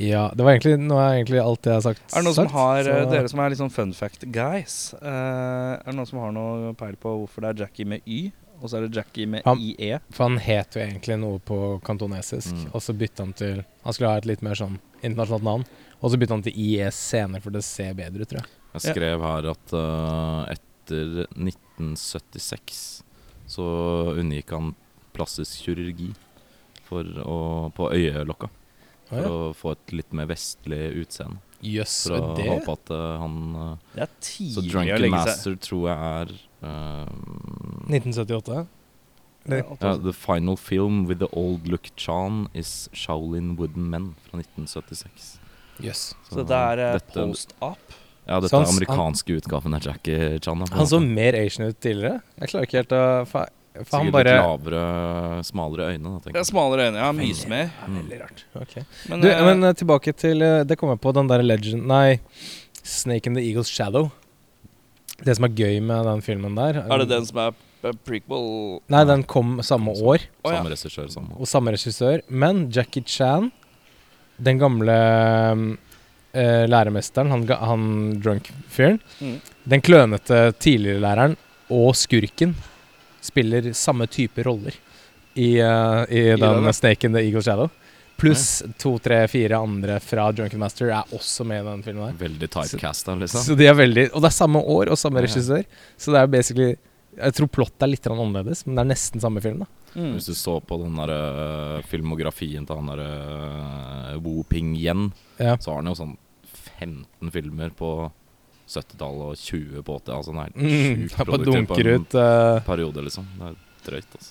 [SPEAKER 4] Ja, det var egentlig Nå er egentlig alt jeg har sagt
[SPEAKER 1] Er det noen som
[SPEAKER 4] sagt,
[SPEAKER 1] har
[SPEAKER 4] så-
[SPEAKER 1] eh, Dere som er litt sånn fun fact guys. uh, er det noen som har noe peil på hvorfor det er Jackie med Y, og så er det Jackie med
[SPEAKER 4] Han-
[SPEAKER 1] IE?
[SPEAKER 4] For han het jo egentlig noe på kantonesisk,
[SPEAKER 3] Mm.
[SPEAKER 4] og så bytta han til Han skulle ha et litt mer sånn internasjonalt navn, og så bytta han til IE senere, for det ser bedre ut, tror jeg.
[SPEAKER 3] Jeg
[SPEAKER 1] Ja.
[SPEAKER 3] skrev her at uh, etter 1976 så unngikk han plastisk kirurgi for å, på øyelokka. For
[SPEAKER 4] ja.
[SPEAKER 3] å få et litt mer vestlig utseende.
[SPEAKER 4] Jøss,
[SPEAKER 3] For å
[SPEAKER 4] det
[SPEAKER 3] håpe at uh, han uh,
[SPEAKER 1] Det er
[SPEAKER 3] Så
[SPEAKER 1] tidlig å
[SPEAKER 3] Drunken
[SPEAKER 1] legge seg.
[SPEAKER 3] Master tror jeg er
[SPEAKER 4] 1978? Eller?
[SPEAKER 3] ja, The final film with the old look Chan is Shaolin Wooden Men fra 1976.
[SPEAKER 4] Yes.
[SPEAKER 1] Så det er eh,
[SPEAKER 3] dette-
[SPEAKER 1] post-up.
[SPEAKER 3] Ja, dette
[SPEAKER 4] han
[SPEAKER 3] er amerikanske utgaven av Jackie Chan. da,
[SPEAKER 4] Han så
[SPEAKER 3] måte.
[SPEAKER 4] mer Asian ut tidligere. Jeg klarer ikke helt å For, for han
[SPEAKER 3] Sikkert
[SPEAKER 4] bare
[SPEAKER 3] litt lavere, smalere øyne. Da,
[SPEAKER 1] er smalere øyne, ja. Mys mer.
[SPEAKER 3] Mm.
[SPEAKER 4] Veldig rart. Okay.
[SPEAKER 1] Men,
[SPEAKER 4] Du,
[SPEAKER 1] eh,
[SPEAKER 4] men eh, tilbake til Det kom jeg på, den der Legend Nei, Snake in the Eagles Shadow. Det som er gøy med den filmen der
[SPEAKER 1] er det den som er prequel
[SPEAKER 4] Nei, den kom samme år,
[SPEAKER 1] ja.
[SPEAKER 3] Samme regissør, samme.
[SPEAKER 4] og samme regissør. Men Jackie Chan, den gamle uh, læremesteren, han, han drunk-fyren,
[SPEAKER 1] Mm.
[SPEAKER 4] den klønete tidligere læreren og skurken spiller samme type roller i, uh, i
[SPEAKER 1] I
[SPEAKER 4] den
[SPEAKER 1] den, ja.
[SPEAKER 4] Snake in the Eagle Shadow. Pluss to, tre, fire andre fra Drunken Master er også med i den filmen. der
[SPEAKER 3] Veldig typecasta, liksom.
[SPEAKER 4] Så de er veldig Og det er samme år og samme regissør. Så det er basically Jeg tror plottet er litt annerledes, men det er nesten samme film. da
[SPEAKER 1] Mm.
[SPEAKER 3] Hvis du så på den der uh, filmografien til han derre uh, Wu Ping Yen,
[SPEAKER 4] Ja.
[SPEAKER 3] så har han jo sånn 15 filmer på 70-tallet og 20 på 80. Altså han er
[SPEAKER 4] Mm,
[SPEAKER 3] sjukt
[SPEAKER 4] på
[SPEAKER 3] produktiv på en
[SPEAKER 4] ut uh,
[SPEAKER 3] periode, liksom. Det er drøyt, altså.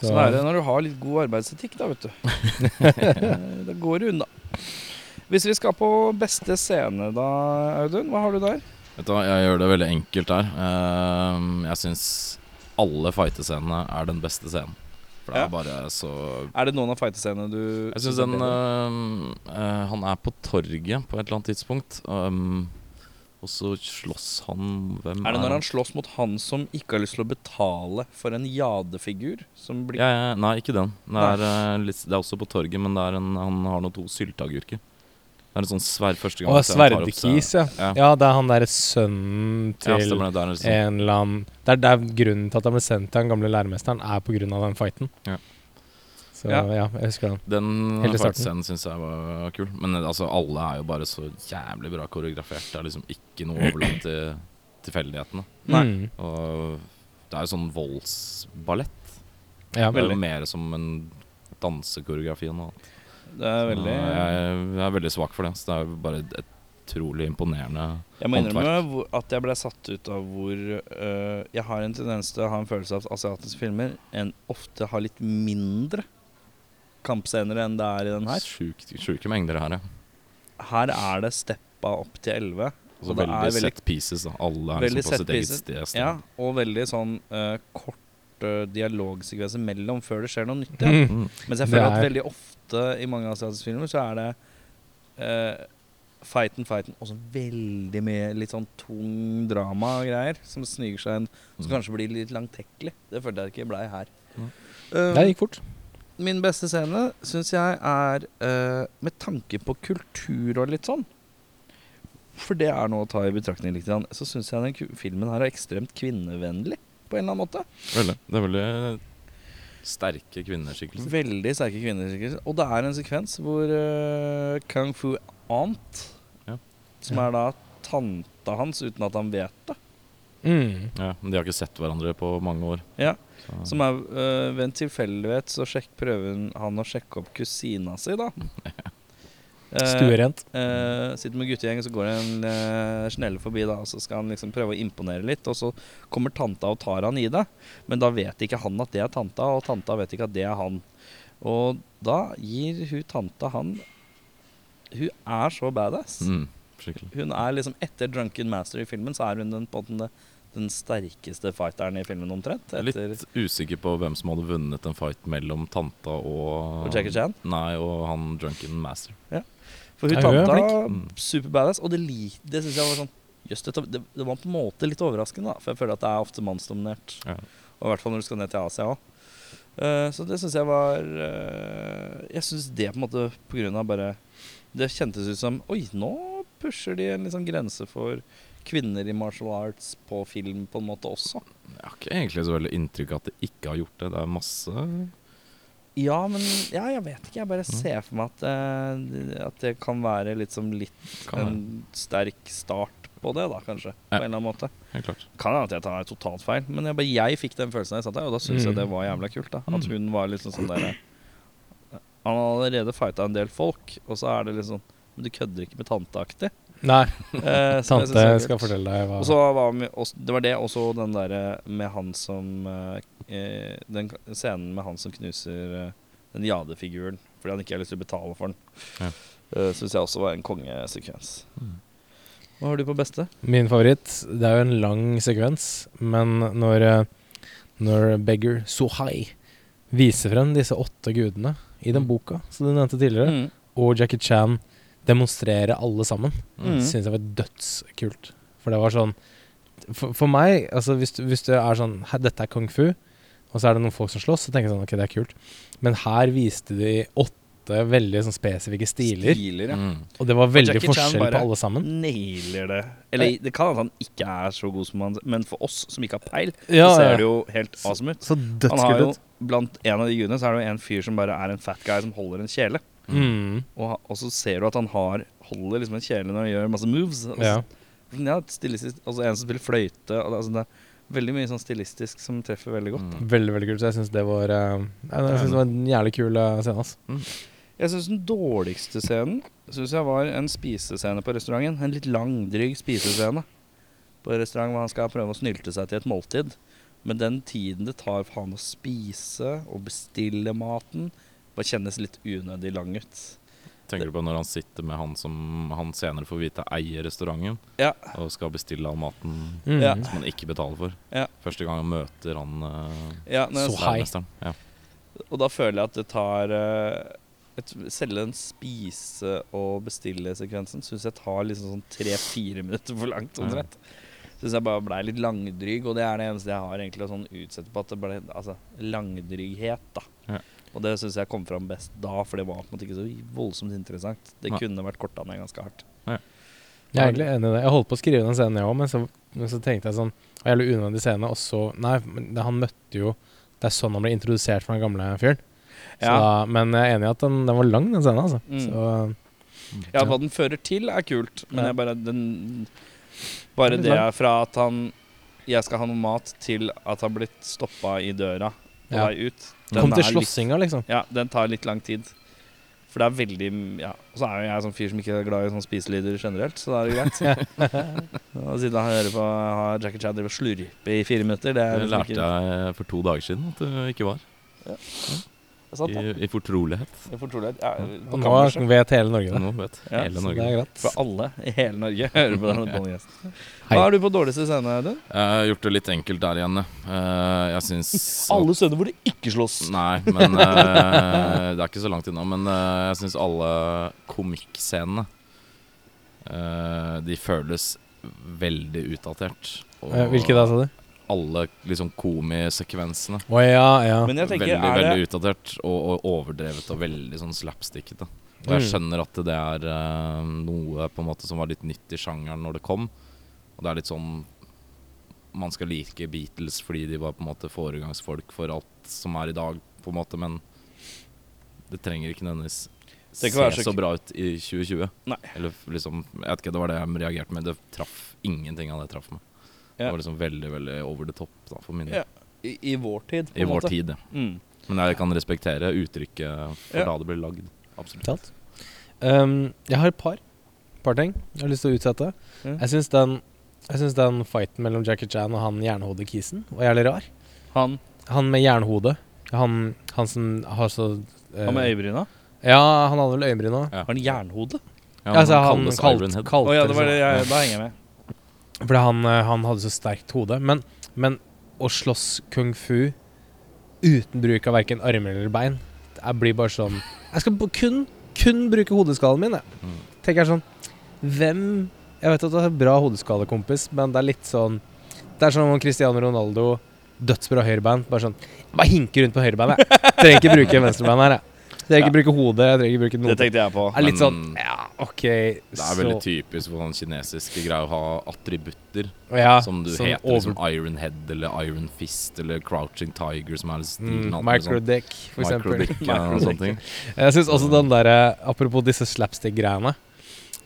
[SPEAKER 4] Så,
[SPEAKER 1] Sånn er det når du har litt god arbeidsetikk, da, vet du. [LAUGHS] Da går det unna. Hvis vi skal på beste scene, da, Audun, hva har du der?
[SPEAKER 3] Vet du hva, jeg gjør det veldig enkelt her. Ehm, jeg syns alle fightescenene er den beste scenen. For det
[SPEAKER 1] Ja.
[SPEAKER 3] er bare så
[SPEAKER 1] Er det noen av fightescenene du
[SPEAKER 3] Jeg syns den øh, Han er på torget på et eller annet tidspunkt. øhm, og så slåss han Hvem
[SPEAKER 1] Er det når han slåss mot han som ikke har lyst til å betale for en jadefigur? Som blir
[SPEAKER 3] Ja, ja, nei, ikke den. Det er, øh, litt, det er også på torget, men det er en, han har noen to sylteagurker. Det er en sånn sverd første gang
[SPEAKER 4] Å, Sverdkis, ja.
[SPEAKER 3] Ja.
[SPEAKER 4] Ja, det er han derre sønnen til
[SPEAKER 3] ja, det. Det en
[SPEAKER 4] en eller annen det er, det er grunnen til at han ble sendt til den gamle læremesteren, er på grunn av den fighten.
[SPEAKER 3] Ja.
[SPEAKER 4] Så ja,
[SPEAKER 1] Ja.
[SPEAKER 4] jeg husker den.
[SPEAKER 3] Den fightscenen syns jeg var kul. Men altså, alle er jo bare så jævlig bra koreografert. Det er liksom ikke noe overlatt til tilfeldighetene.
[SPEAKER 4] Mm.
[SPEAKER 3] Og det er jo sånn voldsballett.
[SPEAKER 4] Ja,
[SPEAKER 3] Det er jo mer som en dansekoreografi enn noe annet.
[SPEAKER 1] Det er
[SPEAKER 3] Så
[SPEAKER 1] veldig
[SPEAKER 3] jeg, jeg er veldig svak for det. Så det er jo bare et utrolig imponerende
[SPEAKER 1] Jeg må innrømme
[SPEAKER 3] håndverk.
[SPEAKER 1] at jeg ble satt ut av hvor øh, Jeg har en tendens til å ha en følelse av at asiatiske filmer en ofte har litt mindre kampscener enn det er i den her.
[SPEAKER 3] Sjukt, sjuke mengder her, ja.
[SPEAKER 1] Her er det steppa opp til 11.
[SPEAKER 3] Og så
[SPEAKER 1] det
[SPEAKER 3] veldig,
[SPEAKER 1] er veldig-
[SPEAKER 3] set pieces. da Alle er liksom på sitt eget sted.
[SPEAKER 1] Ja, og veldig sånn uh, korte dialogsekvenser mellom før det skjer noe nytt. Ja.
[SPEAKER 3] Mm.
[SPEAKER 1] Mens jeg føler at veldig ofte i mange asiatiske filmer så er det uh, fighten, fighten og så veldig mye litt sånn tung drama og greier som sniker seg inn. Som
[SPEAKER 3] Mm.
[SPEAKER 1] kanskje blir litt langtekkelig. Det følte jeg ikke blei her.
[SPEAKER 3] Mm.
[SPEAKER 1] Uh,
[SPEAKER 4] Det gikk fort.
[SPEAKER 1] Min beste scene syns jeg er eh, med tanke på kultur og litt sånn. For det er noe å ta i betraktning litt. Så syns jeg den filmen her er ekstremt kvinnevennlig på en eller annen måte.
[SPEAKER 3] Veldig. Det er veldig sterke kvinneskikkelser.
[SPEAKER 1] Veldig sterke kvinneskikkelser. Og det er en sekvens hvor uh, Kung Fu Aunt,
[SPEAKER 3] Ja.
[SPEAKER 1] som er da tanta hans uten at han vet det,
[SPEAKER 4] Mm.
[SPEAKER 3] Ja, men de har ikke sett hverandre på mange år.
[SPEAKER 1] Ja.
[SPEAKER 3] Så-
[SPEAKER 1] som er eh, ved en tilfeldighet så sjekk, prøver han å sjekke opp kusina si, da. [LAUGHS] Eh,
[SPEAKER 4] Stuerent.
[SPEAKER 1] eh, sitter med guttegjengen, så går det en uh, snelle forbi, da, og så skal han liksom prøve å imponere litt. Og så kommer tanta og tar han i det, men da vet ikke han at det er tanta, og tanta vet ikke at det er han. Og da gir hun tanta han Hun er så badass.
[SPEAKER 3] mm.
[SPEAKER 1] Hun er liksom Etter Drunken Master i filmen, så er hun den, på en måte den sterkeste fighteren i filmen, omtrent.
[SPEAKER 3] Er
[SPEAKER 1] Etter,
[SPEAKER 3] litt usikker på hvem som hadde vunnet en fight mellom tanta og
[SPEAKER 1] og Jackie Chan.
[SPEAKER 3] Nei, og han drunken master.
[SPEAKER 1] For hun
[SPEAKER 4] Ja, hun er
[SPEAKER 1] tanta
[SPEAKER 3] var
[SPEAKER 1] super badass, og det, det syns jeg var sånn Jøss, det, det var på en måte litt overraskende, da. For jeg føler at det er ofte mannsdominert.
[SPEAKER 3] Ja.
[SPEAKER 1] Og i hvert fall når du skal ned til Asia òg. Uh, så det syns jeg var uh, Jeg syns det på en måte på grunn av bare Det kjentes ut som Oi, nå pusher de en liksom grense for kvinner i martial arts på film på en måte også.
[SPEAKER 3] Jeg har ikke egentlig så veldig inntrykk av at det ikke har gjort det. Det er masse
[SPEAKER 1] Ja, men Ja, jeg vet ikke. Jeg bare ser for meg at, uh, at det kan være litt som litt
[SPEAKER 3] kan
[SPEAKER 1] en sterk start på det, da, kanskje. På en eller annen måte.
[SPEAKER 3] Helt klart.
[SPEAKER 1] Kan hende at jeg tar totalt feil, men jeg, bare, jeg fikk den følelsen da jeg satt der, og da syns jeg
[SPEAKER 4] Mm.
[SPEAKER 1] det var jævla kult. da At
[SPEAKER 3] Mm.
[SPEAKER 1] hun var liksom sånn der Han har allerede fighta en del folk, og så er det sånn Men du kødder ikke med tanteaktig.
[SPEAKER 4] Nei,
[SPEAKER 1] Eh,
[SPEAKER 4] tante skal fortelle deg hva
[SPEAKER 1] også var vi, også, Det var det, også den derre med han som eh, eh, Den scenen med han som knuser eh, den jadefiguren fordi han ikke har lyst til å betale for den.
[SPEAKER 3] Ja.
[SPEAKER 1] Uh, Syns jeg også var en kongesekvens.
[SPEAKER 3] Mm.
[SPEAKER 1] Hva har du på beste?
[SPEAKER 4] Min favoritt Det er jo en lang sekvens, men når, eh, når Beggar Sohai viser frem disse åtte gudene i den
[SPEAKER 3] Mm.
[SPEAKER 4] boka som du nevnte tidligere,
[SPEAKER 1] Mm.
[SPEAKER 4] og Jackie Chan demonstrerer alle sammen,
[SPEAKER 1] Mm.
[SPEAKER 4] syns jeg var dødskult. For det var sånn For, for meg, altså hvis du, hvis du er sånn Dette er kung fu, og så er det noen folk som slåss, så tenker jeg sånn Ok, det er kult. Men her viste de åtte veldig sånn spesifikke stiler,
[SPEAKER 1] Stiler, ja.
[SPEAKER 3] Mm.
[SPEAKER 4] og det var veldig forskjell på alle sammen.
[SPEAKER 1] Nailer det. Eller det kan hende han ikke er så god som han Men for oss som ikke har peil,
[SPEAKER 4] Ja,
[SPEAKER 1] så ser
[SPEAKER 4] ja.
[SPEAKER 1] det jo helt awesome ut.
[SPEAKER 4] Så
[SPEAKER 1] Han har jo. Blant en av de gudene så er det jo en fyr som bare er en fat guy som holder en kjele.
[SPEAKER 4] Mm.
[SPEAKER 1] Og, og så ser du at han har holder liksom en kjele når han gjør masse moves. Altså,
[SPEAKER 4] Ja.
[SPEAKER 1] Ja, stilistisk, altså En som spiller fløyte. Altså det er veldig mye sånn stilistisk som treffer veldig godt.
[SPEAKER 3] Mm.
[SPEAKER 4] Veldig, veldig kult. Så jeg syns det var uh, Jeg synes det var en jævlig kul eh, scene. Altså.
[SPEAKER 1] Jeg syns den dårligste scenen Synes jeg var en spisescene på restauranten. En litt langdrygg spisescene på en restaurant hvor han skal prøve å snylte seg til et måltid. Men den tiden det tar for han å spise og bestille maten, bare kjennes litt unødig lang ut.
[SPEAKER 3] Tenker du på når han sitter med han som han senere får vite eier restauranten,
[SPEAKER 1] Ja.
[SPEAKER 3] og skal bestille all maten
[SPEAKER 4] Mm.
[SPEAKER 3] Som han ikke betaler for?
[SPEAKER 1] Ja.
[SPEAKER 3] Første gang han møter han uh,
[SPEAKER 1] Ja,
[SPEAKER 4] hei.
[SPEAKER 3] Ja.
[SPEAKER 1] og da føler jeg at det tar uh, et, Selve den spise- og bestille-sekvensen syns jeg tar liksom sånn tre-fire minutter for langt.
[SPEAKER 3] Ja.
[SPEAKER 1] omtrent. Syns jeg bare blei litt langdryg, og det er det eneste jeg har egentlig å sånn utsette på. At det ble altså, langdryghet, da.
[SPEAKER 3] Ja.
[SPEAKER 1] Og det syns jeg kom fram best da, for det var på en måte ikke så voldsomt interessant. Det
[SPEAKER 3] Nei.
[SPEAKER 1] kunne vært korta ned ganske hardt.
[SPEAKER 4] Jeg er egentlig enig i det. Jeg holdt på å skrive den scenen, jeg òg, men, så- men så tenkte jeg sånn Å, Jævlig unødvendig scene, og så Nei, men det- han møtte jo Det er sånn han ble introdusert for den gamle fyren. Så
[SPEAKER 1] Ja.
[SPEAKER 4] da- Men jeg er enig i at den, den var lang, den scenen, altså.
[SPEAKER 1] Mm.
[SPEAKER 4] Så
[SPEAKER 1] Ja, hva den fører til, er kult, men
[SPEAKER 4] Ja.
[SPEAKER 1] jeg bare den Bare
[SPEAKER 4] Det
[SPEAKER 1] fra at han Jeg skal ha noe mat, til at han har blitt stoppa i døra på
[SPEAKER 4] Ja.
[SPEAKER 1] vei ut.
[SPEAKER 4] kom
[SPEAKER 1] er
[SPEAKER 4] til slåssinga, liksom.
[SPEAKER 1] Ja, den tar litt lang tid. For det er veldig Ja, og så er jo jeg sånn fyr som ikke er glad i sånn spiselyder generelt, så da er det greit. [LAUGHS] Å sitte og høre på Jack Jackie Chad drive og slurpe i fire minutter, det er
[SPEAKER 3] Det
[SPEAKER 1] liksom
[SPEAKER 3] lærte jeg for to dager siden at det ikke var.
[SPEAKER 1] Er sant,
[SPEAKER 3] I, i fortrolighet.
[SPEAKER 1] I fortrolighet. Ja,
[SPEAKER 4] Nå
[SPEAKER 1] kammerset.
[SPEAKER 4] vet hele Norge det.
[SPEAKER 3] Nå vet
[SPEAKER 1] Ja,
[SPEAKER 3] hele
[SPEAKER 4] Så det er greit.
[SPEAKER 1] For alle i hele Norge [LAUGHS] hører på denne
[SPEAKER 4] podkasten.
[SPEAKER 1] Hva er du på dårligste scene, Audun?
[SPEAKER 3] Jeg har gjort det litt enkelt der igjen. jeg. Eh, syns
[SPEAKER 1] Alle steder hvor det ikke slåss.
[SPEAKER 3] Nei, men eh, Det er ikke så langt unna. Men eh, jeg syns alle komikkscenene eh, De føles veldig utdatert. Og
[SPEAKER 4] Hvilke da, sa du?
[SPEAKER 3] Alle liksom komisekvensene.
[SPEAKER 4] Oh, ja, ja.
[SPEAKER 1] Men jeg tenker,
[SPEAKER 3] veldig,
[SPEAKER 1] er
[SPEAKER 3] veldig
[SPEAKER 1] det
[SPEAKER 3] utdatert og, og overdrevet og veldig sånn slapstickete. Og
[SPEAKER 4] Mm.
[SPEAKER 3] jeg skjønner at det er uh, noe på en måte som var litt nytt i sjangeren når det kom. Og det er litt sånn Man skal like Beatles fordi de var på en måte foregangsfolk for alt som er i dag, på en måte, men det trenger ikke nødvendigvis
[SPEAKER 1] Det
[SPEAKER 3] se
[SPEAKER 1] kan være så
[SPEAKER 3] så bra ut i 2020.
[SPEAKER 1] Nei.
[SPEAKER 3] Eller liksom Jeg vet ikke, det var det jeg reagerte med. Det traff ingenting av det traff meg.
[SPEAKER 1] Ja.
[SPEAKER 3] Det var liksom veldig, veldig over the top da, for min del.
[SPEAKER 1] Ja, I, I vår tid, på
[SPEAKER 3] I
[SPEAKER 1] en
[SPEAKER 3] vår tid, ja.
[SPEAKER 1] Mm.
[SPEAKER 3] Men jeg kan respektere uttrykket for
[SPEAKER 1] Ja.
[SPEAKER 3] da det ble lagd. Absolutt.
[SPEAKER 4] Um, jeg har et par, par ting jeg har lyst til å utsette. Jeg syns den, jeg den fighten mellom Jackie Chan og han jernhodekisen var jævlig rar.
[SPEAKER 1] Han,
[SPEAKER 4] Han med jernhode. Han, han som har så eh,
[SPEAKER 1] han med øyebryna?
[SPEAKER 4] Ja, han hadde vel øyenbryn òg.
[SPEAKER 3] Ja.
[SPEAKER 1] Har han jernhode?
[SPEAKER 3] Ja,
[SPEAKER 4] altså,
[SPEAKER 3] han
[SPEAKER 4] han kalt,
[SPEAKER 3] Ironhead.
[SPEAKER 4] kalte
[SPEAKER 1] ja, det var det jeg, da henger jeg med.
[SPEAKER 4] Fordi han, eh, han hadde så sterkt hode. Men, men å slåss kung fu uten bruk av verken armer eller bein Det blir bare sånn Jeg skal kun, kun bruke hodeskallen min, jeg.
[SPEAKER 3] Mm.
[SPEAKER 4] Tenker jeg sånn Hvem Jeg vet at du har bra hodeskalle, kompis, men det er litt sånn Det er som om Cristiano Ronaldo dødsbra høyrebein. Bare sånn Bare hinker rundt på høyrebeinet. Trenger ikke bruke venstrebein her, jeg. Trenger ikke bruke hodet. Jeg trenger ikke bruke noe.
[SPEAKER 1] Det tenkte jeg på.
[SPEAKER 4] er litt sånn Ja, OK.
[SPEAKER 3] Det er veldig typisk for sånn kinesiske greier å ha attributter.
[SPEAKER 4] ja,
[SPEAKER 3] som du
[SPEAKER 4] sånn
[SPEAKER 3] heter
[SPEAKER 4] over-
[SPEAKER 3] liksom Iron Head eller Iron Fist eller Crouching Tiger, som er stilen.
[SPEAKER 4] mm,
[SPEAKER 3] alt mulig sånn.
[SPEAKER 4] Microdick, for eksempel.
[SPEAKER 3] Ja, og sånne ting. [LAUGHS]
[SPEAKER 4] Jeg syns også den derre Apropos disse slapstick-greiene.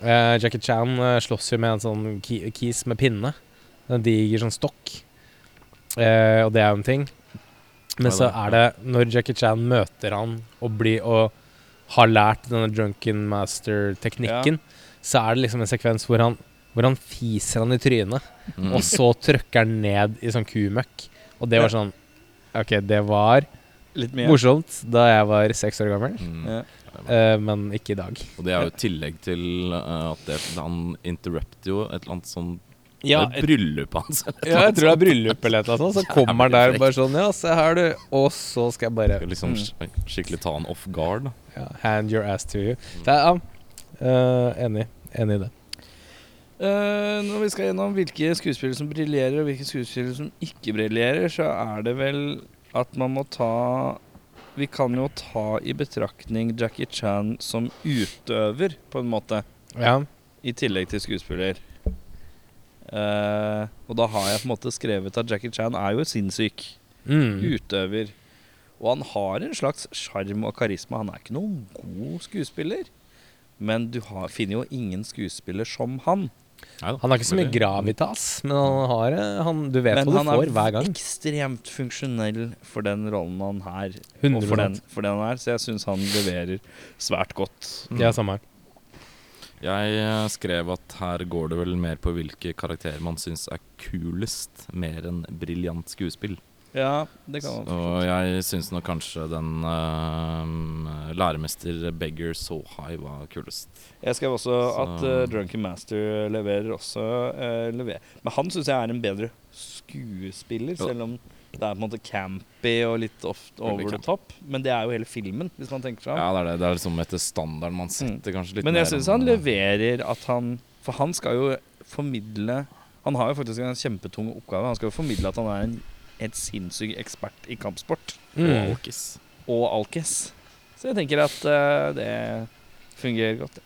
[SPEAKER 4] Uh, Jackie Chan uh, slåss jo med en sånn ki kis med pinne. En diger sånn stokk. Uh, og det er jo en ting. Men så er det når Jackie Chan møter han og blir og har lært denne drunken master-teknikken, så er det liksom en sekvens hvor han hvor han fiser han i trynet,
[SPEAKER 3] Mm.
[SPEAKER 4] og så trykker han ned i sånn kumøkk. Og det var sånn OK, det var
[SPEAKER 1] Litt mye.
[SPEAKER 4] morsomt da jeg var seks år gammel.
[SPEAKER 3] Mm.
[SPEAKER 1] Ja.
[SPEAKER 4] Eh, men ikke i dag.
[SPEAKER 3] Og det er jo i tillegg til uh, at det, han interrupter jo et eller annet sånn
[SPEAKER 4] Ja,
[SPEAKER 3] det er bryllupet hans.
[SPEAKER 4] ja, jeg tror det er bryllup eller annet sånt. Så kommer han der bare sånn Ja, se her, du. Og så skal jeg bare.
[SPEAKER 3] Liksom sk- skikkelig ta han off guard. da.
[SPEAKER 4] ja, Hand your ass to you. Det er, ja, Uh, enig. Enig i det.
[SPEAKER 1] Uh, når vi skal gjennom hvilke skuespillere som briljerer, og hvilke skuespillere som ikke briljerer, så er det vel at man må ta Vi kan jo ta i betraktning Jackie Chan som utøver, på en måte,
[SPEAKER 4] Ja.
[SPEAKER 1] i tillegg til skuespiller. Eh, og da har jeg på en måte skrevet at Jackie Chan er jo sinnssyk
[SPEAKER 4] Mm.
[SPEAKER 1] utøver. Og han har en slags sjarm og karisma. Han er ikke noen god skuespiller. Men du har, finner jo ingen skuespiller som han.
[SPEAKER 3] Neida,
[SPEAKER 4] Han har ikke så mye gravitas, men han har eh, han, Du vet
[SPEAKER 1] Men
[SPEAKER 4] hva du får
[SPEAKER 1] er
[SPEAKER 4] hver gang.
[SPEAKER 1] ekstremt funksjonell for den rollen han
[SPEAKER 4] har,
[SPEAKER 1] Og for den, for den han er. Så jeg syns han leverer svært godt.
[SPEAKER 3] Mm.
[SPEAKER 4] Ja, samme her.
[SPEAKER 3] Jeg eh, skrev at her går det vel mer på hvilke karakterer man syns er kulest, mer enn briljant skuespill.
[SPEAKER 1] Ja, det kan man
[SPEAKER 3] Og jeg syns nok kanskje den uh, læremester Beggar So High var kulest.
[SPEAKER 1] Jeg skrev også
[SPEAKER 3] Så-
[SPEAKER 1] at uh, Drunken Master leverer også uh, lever. Men han syns jeg er en bedre skuespiller, selv om det er på en måte campy og litt over the top. Men det er jo hele filmen, hvis man tenker seg.
[SPEAKER 3] Ja, det er det. Det er liksom etter standarden man setter kanskje litt
[SPEAKER 1] Mm. Men jeg syns han leverer at han For han skal jo formidle Han har jo faktisk en kjempetung oppgave. Han skal jo formidle at han er en helt sinnssyk ekspert i kampsport.
[SPEAKER 3] Og
[SPEAKER 4] Mm.
[SPEAKER 3] alkis.
[SPEAKER 1] Og alkis. Så jeg tenker at uh, det fungerer godt.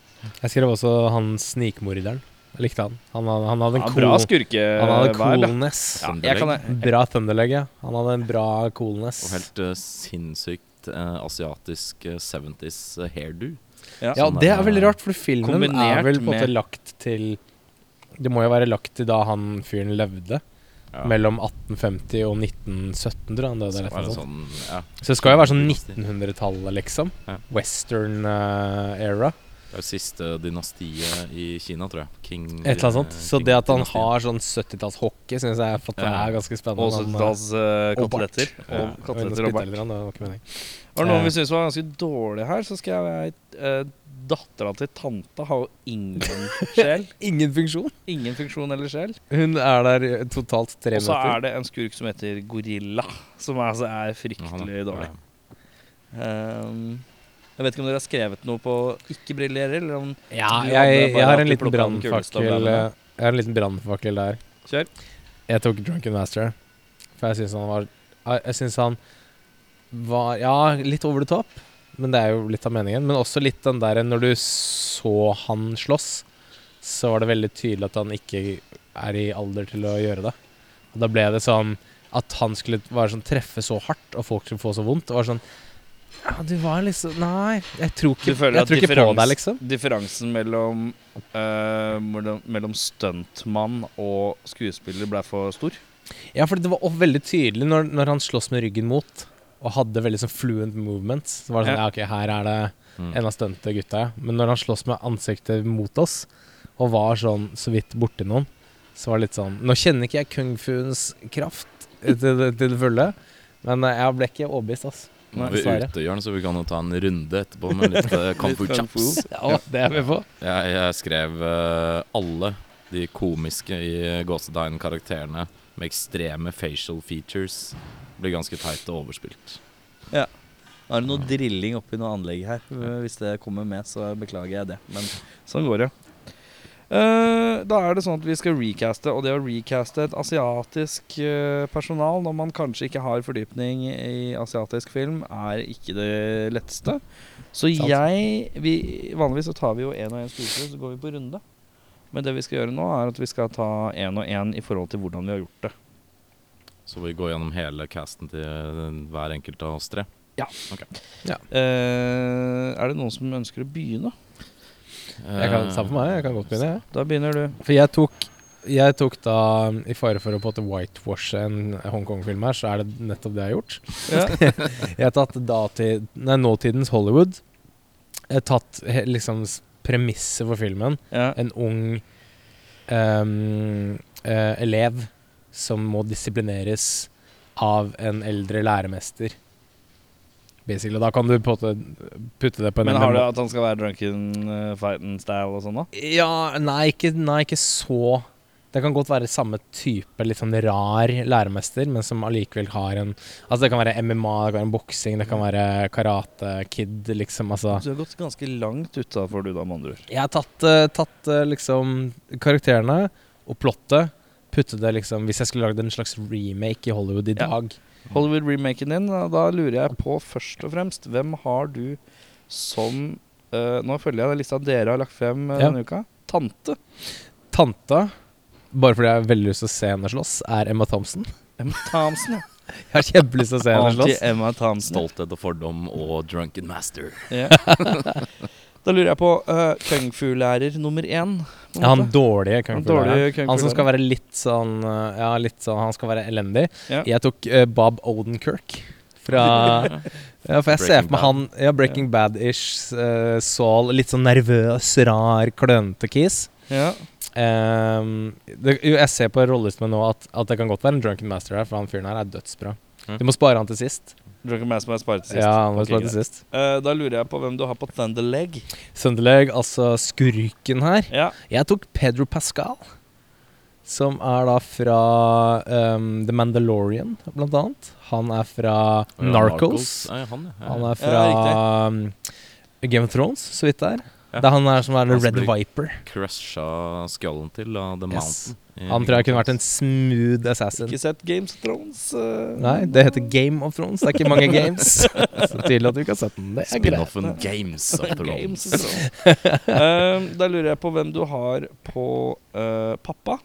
[SPEAKER 4] Jeg skrev også han snikmorderen. Jeg likte han. Han han hadde en
[SPEAKER 1] Ja,
[SPEAKER 4] cool,
[SPEAKER 1] bra skurke.
[SPEAKER 4] han hadde coolness.
[SPEAKER 1] Ja, jeg kan,
[SPEAKER 4] Bra thunderleg, ja. Han hadde en bra coolness.
[SPEAKER 3] Og helt uh, sinnssykt uh, asiatisk uh, 70s eh, hairdo.
[SPEAKER 1] ja.
[SPEAKER 4] Ja,
[SPEAKER 3] Sånn
[SPEAKER 4] det
[SPEAKER 3] er-
[SPEAKER 4] veldig rart, for filmen er vel på en måte lagt til Det må jo være lagt til da han fyren levde.
[SPEAKER 3] Ja.
[SPEAKER 4] Mellom 1850 og 1917, tror jeg han døde. Eller
[SPEAKER 3] sånn, ja.
[SPEAKER 4] Så det skal jo være sånn 1900-tallet, liksom.
[SPEAKER 3] Ja.
[SPEAKER 4] Western uh, era.
[SPEAKER 3] Det er siste dynastiet i Kina, tror jeg. King
[SPEAKER 4] Et eller annet sånt.
[SPEAKER 3] eh,
[SPEAKER 4] Så det at han har sånn 70-tallshockey, syns jeg at
[SPEAKER 3] Ja.
[SPEAKER 4] er ganske spennende. Eh,
[SPEAKER 1] 70-talls uh,
[SPEAKER 4] og bart.
[SPEAKER 1] koteletter.
[SPEAKER 3] Ja.
[SPEAKER 1] Og koteletter og bart.
[SPEAKER 4] Var.
[SPEAKER 1] Var det noen
[SPEAKER 4] Eh.
[SPEAKER 1] vi syntes var ganske dårlig her, så skal jeg uh, Dattera til tanta har jo ingen sjel. [LAUGHS]
[SPEAKER 4] Ingen funksjon.
[SPEAKER 1] Ingen funksjon eller sjel.
[SPEAKER 4] Hun er der totalt tre
[SPEAKER 1] Og så er det en skurk som heter Gorilla, som altså er fryktelig dårlig. Um, jeg vet ikke om dere har skrevet noe på ikke briljerer, eller om
[SPEAKER 4] Ja, jeg, jeg har en liten brannfakkel eh, Jeg har en liten brannfakkel der.
[SPEAKER 1] Kjør.
[SPEAKER 4] Jeg tok Drunken Master, for jeg syns han var Jeg jeg syns han var Ja, litt over the top, men det er jo litt av meningen. Men også litt den der Når du så han slåss, så var det veldig tydelig at han ikke er i alder til å gjøre det. Og da ble det sånn at han skulle være sånn treffe så hardt, og folk skulle få så vondt. Det var sånn Ja, du var liksom Nei, jeg tror ikke, jeg tror ikke på deg, liksom.
[SPEAKER 1] Differansen mellom, uh, mellom, mellom stuntmann og skuespiller ble for stor?
[SPEAKER 4] Ja, for det var også veldig tydelig når, når han slåss med ryggen mot, og hadde veldig sånn fluent movements. Så var det sånn, ja, ok, her er det
[SPEAKER 3] Mm.
[SPEAKER 4] en av stunte gutta, ja. Men når han slåss med ansiktet mot oss, og var sånn så vidt borti noen, så var det litt sånn Nå kjenner ikke jeg kung fuens kraft til, til det fulle, men eh, jeg ble ikke overbevist, ass.
[SPEAKER 3] Nå er vi
[SPEAKER 4] er
[SPEAKER 3] ute, Jørn, så vi kan jo ta en runde etterpå med litt uh, kung fu. chaps.
[SPEAKER 4] Ja, det er vi på.
[SPEAKER 3] Jeg, jeg skrev uh, alle de komiske i Gåsedein-karakterene med ekstreme facial features. Blir ganske teit og overspilt.
[SPEAKER 1] Ja, Er det noe drilling oppi noe anlegg her? Hvis det kommer med, så beklager jeg det. Men sånn går det. Eh, da er det sånn at vi skal recaste, og det å recaste et asiatisk eh, personal når man kanskje ikke har fordypning i asiatisk film, er ikke det letteste. Så
[SPEAKER 4] Sant.
[SPEAKER 1] jeg vi, Vanligvis så tar vi jo én og én skuespiller, så går vi på runde. Men det vi skal gjøre nå, er at vi skal ta én og én i forhold til hvordan vi har gjort det.
[SPEAKER 3] Så vi går gjennom hele casten til hver enkelt av oss tre.
[SPEAKER 1] Eh, er det noen som ønsker å begynne?
[SPEAKER 4] Jeg kan samme for meg, jeg kan godt begynne, jeg.
[SPEAKER 1] Da begynner du.
[SPEAKER 4] For jeg tok jeg tok da, i fare for å på en whitewashe en Hongkong-film her, så er det nettopp det jeg har gjort.
[SPEAKER 1] Ja. [LAUGHS]
[SPEAKER 4] Jeg har tatt datid, nei, nåtidens Hollywood. Jeg har tatt liksom premisset for filmen.
[SPEAKER 1] ja.
[SPEAKER 4] En ung um, uh, elev som må disiplineres av en eldre læremester. Basically. Da kan du putte, putte det på en
[SPEAKER 1] Men har du at han skal være drunken uh, fighting style og sånn, da?
[SPEAKER 4] Ja, nei ikke, nei, ikke så Det kan godt være samme type litt sånn rar læremester, men som allikevel har en Altså det kan være MMA, det kan være boksing, det kan være karate kid, liksom. Altså
[SPEAKER 1] Du har gått ganske langt utafor, du da, med andre ord.
[SPEAKER 4] Jeg har tatt, uh, tatt uh, liksom karakterene og plottet, puttet det liksom Hvis jeg skulle lagd en slags remake i Hollywood i
[SPEAKER 1] Ja. Hollywood-remaken din, da, lurer jeg på først og fremst Hvem har du som uh, Nå følger jeg den lista dere har lagt frem
[SPEAKER 4] Ja.
[SPEAKER 1] denne uka. Tante.
[SPEAKER 4] Tanta, bare fordi jeg har veldig lyst til å se henne slåss, er Emma Thompson.
[SPEAKER 1] Emma Thompson, ja.
[SPEAKER 4] Jeg har kjempelyst til å se henne slåss.
[SPEAKER 1] Anti-Emma Thompson.
[SPEAKER 3] Stolthet og fordom og drunken master.
[SPEAKER 1] Yeah. da lurer jeg på uh, kung fu-lærer nummer én.
[SPEAKER 4] Ja, han dårlige kung
[SPEAKER 1] Han
[SPEAKER 4] fu
[SPEAKER 1] dårlige
[SPEAKER 4] læreren.
[SPEAKER 1] kung
[SPEAKER 4] Han som skal være litt sånn uh, Ja, litt sånn Han skal være elendig.
[SPEAKER 1] Ja.
[SPEAKER 4] Jeg tok uh, Bob Odenkirk fra [LAUGHS] Ja, for jeg ser for meg han Ja, Breaking Bad-ish. Uh, Saul. Litt sånn nervøs, rar, klønete kis.
[SPEAKER 1] Ja.
[SPEAKER 4] Um, det, jo, jeg ser på rollelisten min nå at, at det kan godt være en drunken master her, for han fyren her er dødsbra.
[SPEAKER 3] Mm.
[SPEAKER 4] Du må spare han til sist.
[SPEAKER 1] Drunken Mass må jeg spare til sist.
[SPEAKER 4] Ja, han må
[SPEAKER 1] Ok,
[SPEAKER 4] spare til sist.
[SPEAKER 1] Uh, da lurer jeg på hvem du har på Thunderleg.
[SPEAKER 4] Thunderleg, altså skurken her.
[SPEAKER 1] Ja.
[SPEAKER 4] Jeg tok Pedro Pascal, som er da fra um, The Mandalorian, blant annet. Han er fra
[SPEAKER 3] Ja,
[SPEAKER 4] Narcos.
[SPEAKER 3] Nei, han, ja.
[SPEAKER 4] Han er
[SPEAKER 1] Ja,
[SPEAKER 4] fra um, Game of Thrones, så vidt det er.
[SPEAKER 3] Ja.
[SPEAKER 4] Det er han her som er The Red
[SPEAKER 3] som
[SPEAKER 4] Viper.
[SPEAKER 3] Crusha skallen til av The
[SPEAKER 4] Yes.
[SPEAKER 3] Mountain.
[SPEAKER 4] Han tror jeg kunne vært en smooth assassin.
[SPEAKER 1] Ikke sett Games of Thrones. Uh...
[SPEAKER 4] Nei, det heter Game of Thrones. Det er ikke mange games. [LAUGHS] Så tydelig at du ikke har sett den. Det er greit.
[SPEAKER 3] Spin-offen Games of [LAUGHS]
[SPEAKER 1] Games
[SPEAKER 3] Thrones.
[SPEAKER 1] of Thrones. Eh, da lurer jeg på hvem du har på uh, pappa.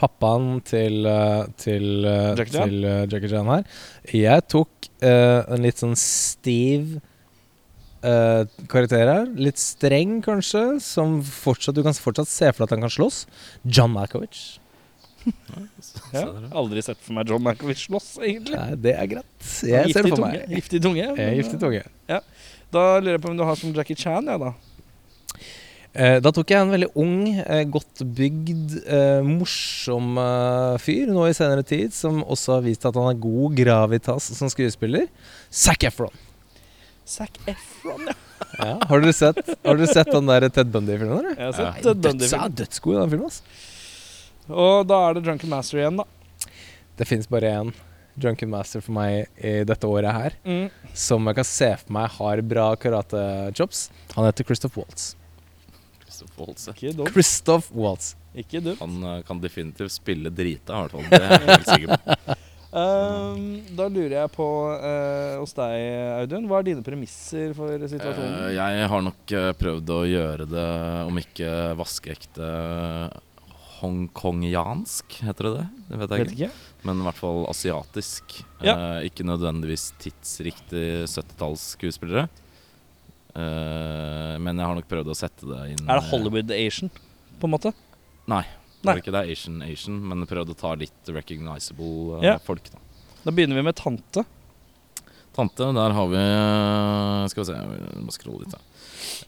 [SPEAKER 4] Pappaen til, uh, til, uh,
[SPEAKER 1] Jackie Chan?
[SPEAKER 4] til uh, Jackie Chan her. Jeg tok uh, en litt sånn stiv uh, karakter her. Litt streng, kanskje. Som fortsatt, du kan fortsatt se for deg at han kan slåss. John Malkovich.
[SPEAKER 1] Ja. Aldri sett for meg John Malkovich slåss, egentlig.
[SPEAKER 4] Nei, det er greit. Jeg ser det for
[SPEAKER 1] tunge.
[SPEAKER 4] meg.
[SPEAKER 1] Giftig tunge.
[SPEAKER 4] Jeg er
[SPEAKER 1] men,
[SPEAKER 4] giftig tunge.
[SPEAKER 1] Ja. Da lurer jeg på om du har som Jackie Chan, ja da.
[SPEAKER 4] Eh, da tok jeg en veldig ung, eh, godt bygd, eh, morsom fyr nå i senere tid, som også har vist at han har god gravitas som skuespiller. Zac Efron.
[SPEAKER 1] Zac Efron, ja.
[SPEAKER 4] Ja, har dere sett, har dere sett den der Ted Bundy-filmen?
[SPEAKER 1] Jeg har sett Ted
[SPEAKER 4] Døds, ja,
[SPEAKER 1] Bundy-film.
[SPEAKER 4] dødsgod i den filmen. ass.
[SPEAKER 1] Og da er det Drunken Master igjen, da.
[SPEAKER 4] Det fins bare én Drunken Master for meg i dette året her,
[SPEAKER 1] Mm.
[SPEAKER 4] som jeg kan se for meg har bra karate-chops. Han heter Christoph Waltz.
[SPEAKER 3] Christoph Waltz.
[SPEAKER 1] Ikke dumt.
[SPEAKER 4] Christoph Waltz.
[SPEAKER 1] Ikke dumt.
[SPEAKER 3] Han eh, kan definitivt spille drita, i hvert fall. Det er jeg helt sikker på. [LAUGHS]
[SPEAKER 1] Um, da lurer jeg på uh, hos deg, Audun. Hva er dine premisser for situasjonen?
[SPEAKER 3] Uh, jeg har nok prøvd å gjøre det, om ikke vaskeekte hongkongiansk, heter det det? Det vet jeg
[SPEAKER 1] Vet
[SPEAKER 3] ikke.
[SPEAKER 1] ikke.
[SPEAKER 3] Men i hvert fall asiatisk.
[SPEAKER 1] Ja.
[SPEAKER 3] Eh, ikke nødvendigvis tidsriktig 70-tallsskuespillere. Eh, men jeg har nok prøvd å sette det inn
[SPEAKER 1] Er det Hollywood Asian, på en måte?
[SPEAKER 3] Nei. Det
[SPEAKER 1] Nei.
[SPEAKER 3] er ikke det er Asian Asian, men prøvd å ta litt recognizable eh,
[SPEAKER 1] Ja.
[SPEAKER 3] folk. da
[SPEAKER 1] Da begynner vi med tante.
[SPEAKER 3] Tante, der har vi eh, Skal vi se, jeg må scrolle litt. Da.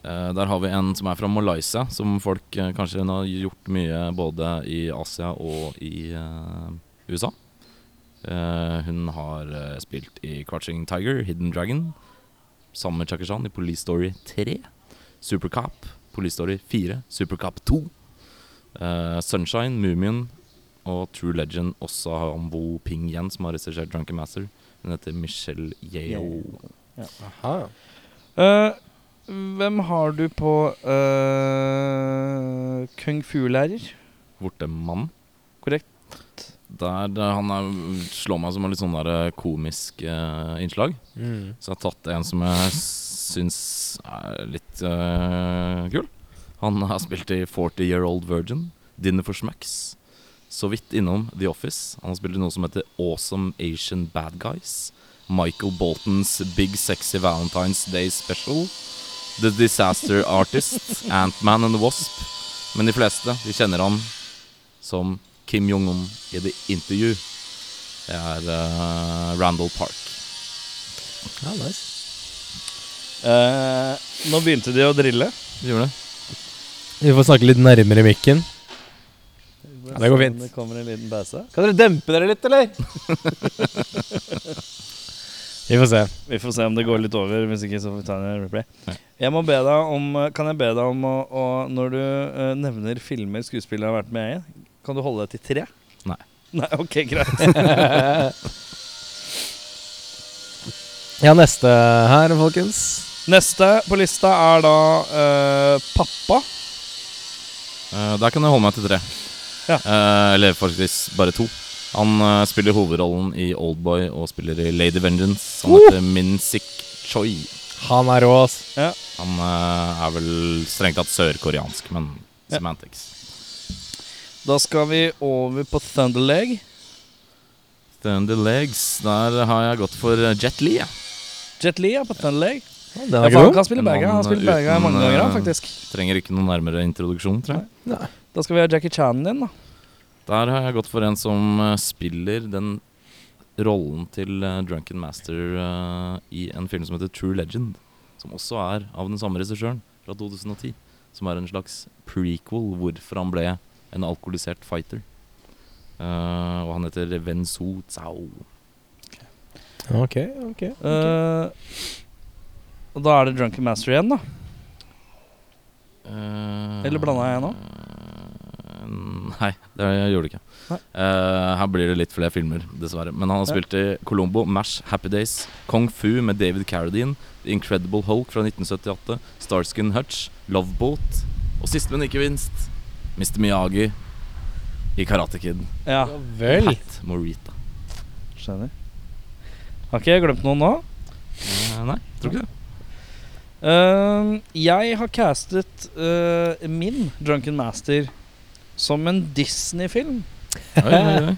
[SPEAKER 3] Eh, der har vi en som er fra Malaysia, som folk eh, kanskje har gjort mye både i Asia og i eh, USA. Eh, hun har spilt i Crouching Tiger, Hidden Dragon, sammen med Chakishan i Police Story 3, Supercop, Police Story 4, Supercop 2, eh, Sunshine, Mumien og True Legend, også Hambo Ping Yen, som har regissert Drunken Master. Hun heter Michelle Yeo.
[SPEAKER 4] Aha.
[SPEAKER 1] Eh, hvem har du på uh, kung fu-lærer?
[SPEAKER 3] Vortemann.
[SPEAKER 1] Korrekt.
[SPEAKER 3] Der, der han er, slår meg som en litt sånn der eh, komisk uh, innslag.
[SPEAKER 4] Mm.
[SPEAKER 3] Så jeg har tatt en som jeg syns er litt uh, kul. Han har spilt i 40 Year Old Virgin, Dinner for Smacks. Så vidt innom The Office. Han har spilt i noe som heter Awesome Asian Bad Guys. Michael Boltons Big Sexy Valentine's Day Special. The Disaster Artist. Ant-Man and the Wasp. Men de fleste de kjenner han som Kim Jong-un i The Interview. Det er uh, Randall Park.
[SPEAKER 4] Ja, nice.
[SPEAKER 1] Eh, nå begynte de å drille.
[SPEAKER 3] Gjorde det?
[SPEAKER 4] Vi får snakke litt nærmere mikken. Ja, det går fint.
[SPEAKER 1] Det kommer en liten pause.
[SPEAKER 4] Kan dere dempe dere litt, eller? [LAUGHS] Vi får se.
[SPEAKER 1] Vi får se om det går litt over. Hvis ikke så får vi ta en replay.
[SPEAKER 3] Ja.
[SPEAKER 1] Jeg må be deg om Kan jeg be deg om å, å Når du uh, nevner filmer skuespillere har vært med i, kan du holde deg til tre?
[SPEAKER 3] Nei.
[SPEAKER 1] Nei, ok, greit. [LAUGHS]
[SPEAKER 4] Ja, neste her, folkens.
[SPEAKER 1] Neste på lista er da uh, pappa.
[SPEAKER 3] Uh, der kan jeg holde meg til tre.
[SPEAKER 1] Ja.
[SPEAKER 3] Eh, eller faktisk bare to. Han uh, spiller hovedrollen i Oldboy og spiller i Lady Vengeance. Han heter Min Sik Choi.
[SPEAKER 4] Han er rå, ass.
[SPEAKER 3] Han uh, er vel strengt tatt sørkoreansk, men
[SPEAKER 1] Ja.
[SPEAKER 3] semantics.
[SPEAKER 1] Da skal vi over på Thunderleg.
[SPEAKER 3] Thunderlegs. Der har jeg gått for eh, Jet Li. jeg.
[SPEAKER 1] Jet Li er på Thunderleg. Ja, han kan spille begge. Han spilt begge mange ganger, faktisk.
[SPEAKER 3] Trenger ikke noen nærmere introduksjon, tror jeg.
[SPEAKER 1] Da skal vi ha Jackie Chan din, da.
[SPEAKER 3] Der har jeg gått for en som eh, spiller den rollen til eh, Drunken Master eh, i en film som heter True Legend. Som også er av den samme regissøren, fra 2010. Som er en slags prequel hvorfor han ble en alkoholisert fighter. Eh, og han heter Wen Su Zhao.
[SPEAKER 4] Ok, ok.
[SPEAKER 1] Eh, og da er det Drunken Master igjen, da.
[SPEAKER 3] Uh,
[SPEAKER 1] Eller blanda jeg nå?
[SPEAKER 3] Eh, Nei, det gjorde det ikke. Eh, her blir det litt flere filmer, dessverre. Men han har spilt i Colombo, Mash, Happy Days, Kung Fu med David Carradine, The Incredible Hulk fra 1978, Starskin Hutch, Love Boat, og sist, men ikke minst, Mr. Miyagi i Karate Kid.
[SPEAKER 1] Ja,
[SPEAKER 4] Vel.
[SPEAKER 3] Pat Morita.
[SPEAKER 1] skjønner. Har ikke jeg glemt noen nå?
[SPEAKER 3] Uh, nei, tror ikke det.
[SPEAKER 1] Uh, jeg har castet uh, min Drunken Master som en Disney-film. [LAUGHS]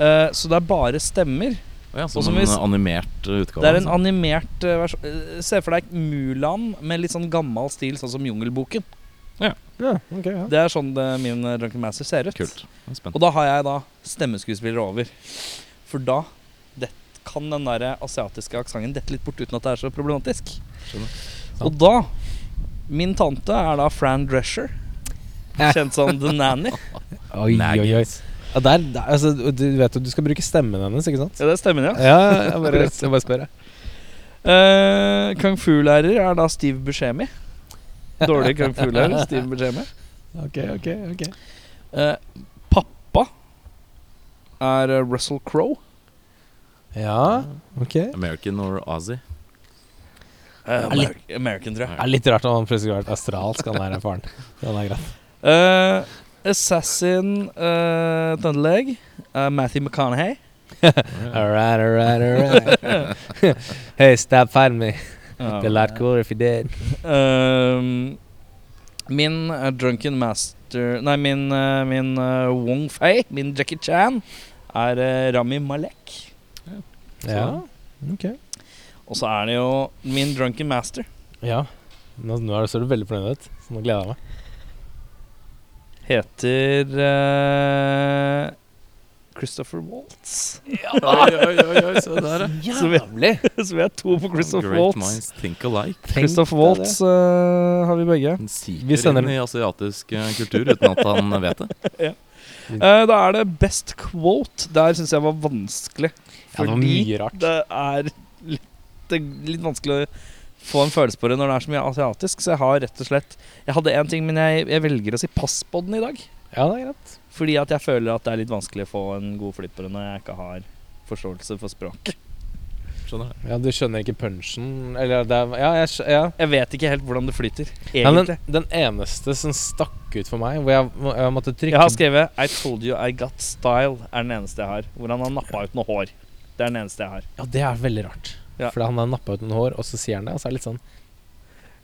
[SPEAKER 1] Eh, så det er bare stemmer.
[SPEAKER 3] Ja, som
[SPEAKER 1] som
[SPEAKER 3] en
[SPEAKER 1] hvis-
[SPEAKER 3] animert uh, utgave.
[SPEAKER 1] Det er en
[SPEAKER 3] altså.
[SPEAKER 1] animert uh, versjon. Se for deg Mulan med litt sånn gammel stil, sånn som Jungelboken.
[SPEAKER 4] Ja, ok, ja.
[SPEAKER 1] Det er sånn det, min Drunken Master ser ut.
[SPEAKER 3] Kult.
[SPEAKER 1] Og da har jeg da stemmeskuespillere over. For da det, kan den der asiatiske aksenten dette litt bort uten at det er så problematisk. Og da Min tante er da Fran Drescher. [LAUGHS] Kjent som The Nanny.
[SPEAKER 4] Oi, oi, oi. Ja, der, der, altså, du vet jo, du skal bruke stemmen hennes, ikke sant?
[SPEAKER 1] Ja, det er stemmen, ja.
[SPEAKER 4] Ja, jeg bare, jeg bare spør, jeg.
[SPEAKER 1] Uh, Kung fu-lærer er da Steve Buscemi. Dårlig kung fu-lærer, [LAUGHS] Steve Buscemi.
[SPEAKER 4] Ok, ok, ok.
[SPEAKER 1] uh, pappa er eh, Russell Crowe.
[SPEAKER 4] Ja, ok.
[SPEAKER 3] American or Ozzy?
[SPEAKER 1] Uh,
[SPEAKER 4] Er
[SPEAKER 1] Amer- American, tror jeg.
[SPEAKER 4] Det er litt rart om han plutselig har vært australsk, han der faren. Den er greit.
[SPEAKER 1] Eh, Assassin uh, Thunderleg. Uh, Matthew McConaughey. [LAUGHS]
[SPEAKER 4] Alright, alright, alright. [LAUGHS] hey, stop fighting me. [LAUGHS] Be a lot cooler if you did.
[SPEAKER 1] Um, min uh, Drunken Master Nei, min, uh, min uh, Wong Fei, min Jackie Chan, er eh, Rami Malek.
[SPEAKER 4] Ja, ok.
[SPEAKER 1] Og så er det jo min Drunken Master.
[SPEAKER 4] Ja. Nå, nå er det, ser du veldig fornøyd ut, så nå gleder jeg meg.
[SPEAKER 1] Heter uh, Christopher Waltz.
[SPEAKER 3] oi, oi, oi, oi, se der, ja.
[SPEAKER 1] Så vi, så vi er to på Christopher
[SPEAKER 3] Great
[SPEAKER 1] Waltz.
[SPEAKER 3] minds think alike.
[SPEAKER 1] Christopher Waltz uh, har vi begge.
[SPEAKER 3] Han siker inn i asiatisk eh, kultur uten at han [LAUGHS] vet det.
[SPEAKER 1] Eh, da er det best quote. Der syns jeg var vanskelig.
[SPEAKER 4] Ja, det var mye rart.
[SPEAKER 1] det er litt, litt vanskelig å få en følelse på det når det er så mye asiatisk. Så jeg har rett og slett Jeg hadde én ting, men jeg, jeg velger å si pass på den i dag.
[SPEAKER 4] Ja, det er greit.
[SPEAKER 1] Fordi at jeg føler at det er litt vanskelig å få en god flyt på det når jeg ikke har forståelse for språk.
[SPEAKER 3] skjønner det.
[SPEAKER 4] Ja, du skjønner ikke punchen Eller det er Ja, jeg, ja.
[SPEAKER 1] Jeg vet ikke helt hvordan det flyter,
[SPEAKER 4] ja den, den eneste som stakk ut for meg, hvor jeg, jeg måtte trykke
[SPEAKER 1] Jeg har skrevet 'I told you I got style', er den eneste jeg har. Hvor han har nappa ut noe hår. Det er den eneste jeg har.
[SPEAKER 4] Ja, det er veldig rart.
[SPEAKER 1] Ja.
[SPEAKER 4] Fordi han har nappa ut noen hår, og så sier han det, og så er det litt sånn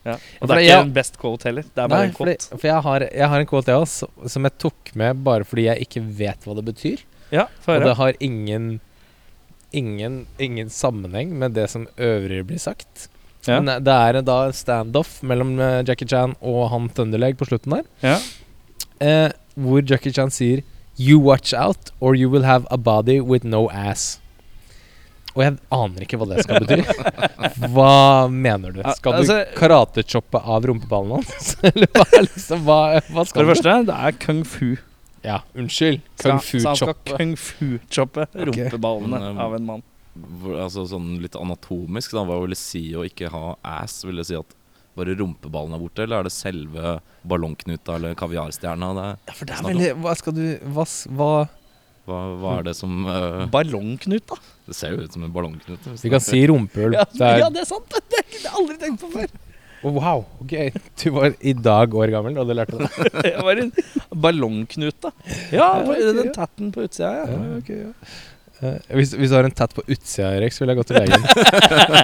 [SPEAKER 1] Ja. Og det er
[SPEAKER 4] jeg-
[SPEAKER 1] ikke en best quote heller. Det er bare
[SPEAKER 4] Nei,
[SPEAKER 1] en
[SPEAKER 4] fordi,
[SPEAKER 1] quote.
[SPEAKER 4] for jeg har, jeg har en quote jeg også, som jeg tok med bare fordi jeg ikke vet hva det betyr.
[SPEAKER 1] Ja,
[SPEAKER 4] Og det har ingen Ingen, ingen sammenheng med det som øvrig blir sagt.
[SPEAKER 1] Ja.
[SPEAKER 4] Men det er da en standoff mellom eh, Jackie Chan og han Thunderleg på slutten der.
[SPEAKER 1] Ja.
[SPEAKER 4] Eh, hvor Jackie Chan sier You watch out, or you will have a body with no ass. Og jeg aner ikke hva det skal bety. [LAUGHS] Hva mener du? Skal du
[SPEAKER 1] altså-
[SPEAKER 4] karatechoppe av rumpeballen hans? [LAUGHS] Eller hva, er liksom, hva, hva
[SPEAKER 1] For det første, det er kung fu.
[SPEAKER 4] Ja, unnskyld. Kung
[SPEAKER 1] han- så han skal
[SPEAKER 4] fu-choppe.
[SPEAKER 1] kung fu-choppe rumpeballene
[SPEAKER 3] um,
[SPEAKER 1] av en mann.
[SPEAKER 3] Altså sånn litt anatomisk, da, hva vil det si å ikke ha ass? Vil det si at bare rumpeballen er borte, eller er det selve ballongknuta eller kaviarstjerna? Det er-
[SPEAKER 4] Ja, for det er veldig Hva skal du Hva, hva
[SPEAKER 3] Hva, hva er det som uh,
[SPEAKER 1] Ballongknut, da.
[SPEAKER 3] Det ser jo ut som en ballongknut.
[SPEAKER 4] Vi kan
[SPEAKER 3] er-
[SPEAKER 4] si rumpehull.
[SPEAKER 1] Ja,
[SPEAKER 4] Det er-
[SPEAKER 1] ja, det er sant. [LAUGHS] Det har jeg aldri tenkt på før.
[SPEAKER 4] Oh, Wow, ok Du var i dag år gammel da du lærte det? [LAUGHS]
[SPEAKER 1] Det var en ballongknut, da. Ja,
[SPEAKER 4] Ja,
[SPEAKER 1] den
[SPEAKER 4] ja.
[SPEAKER 1] tatten på utsida, ja.
[SPEAKER 4] Ja, okay, ja. Uh, hvis, hvis du har en tatt på utsida, Erik, så vil jeg gå til legen.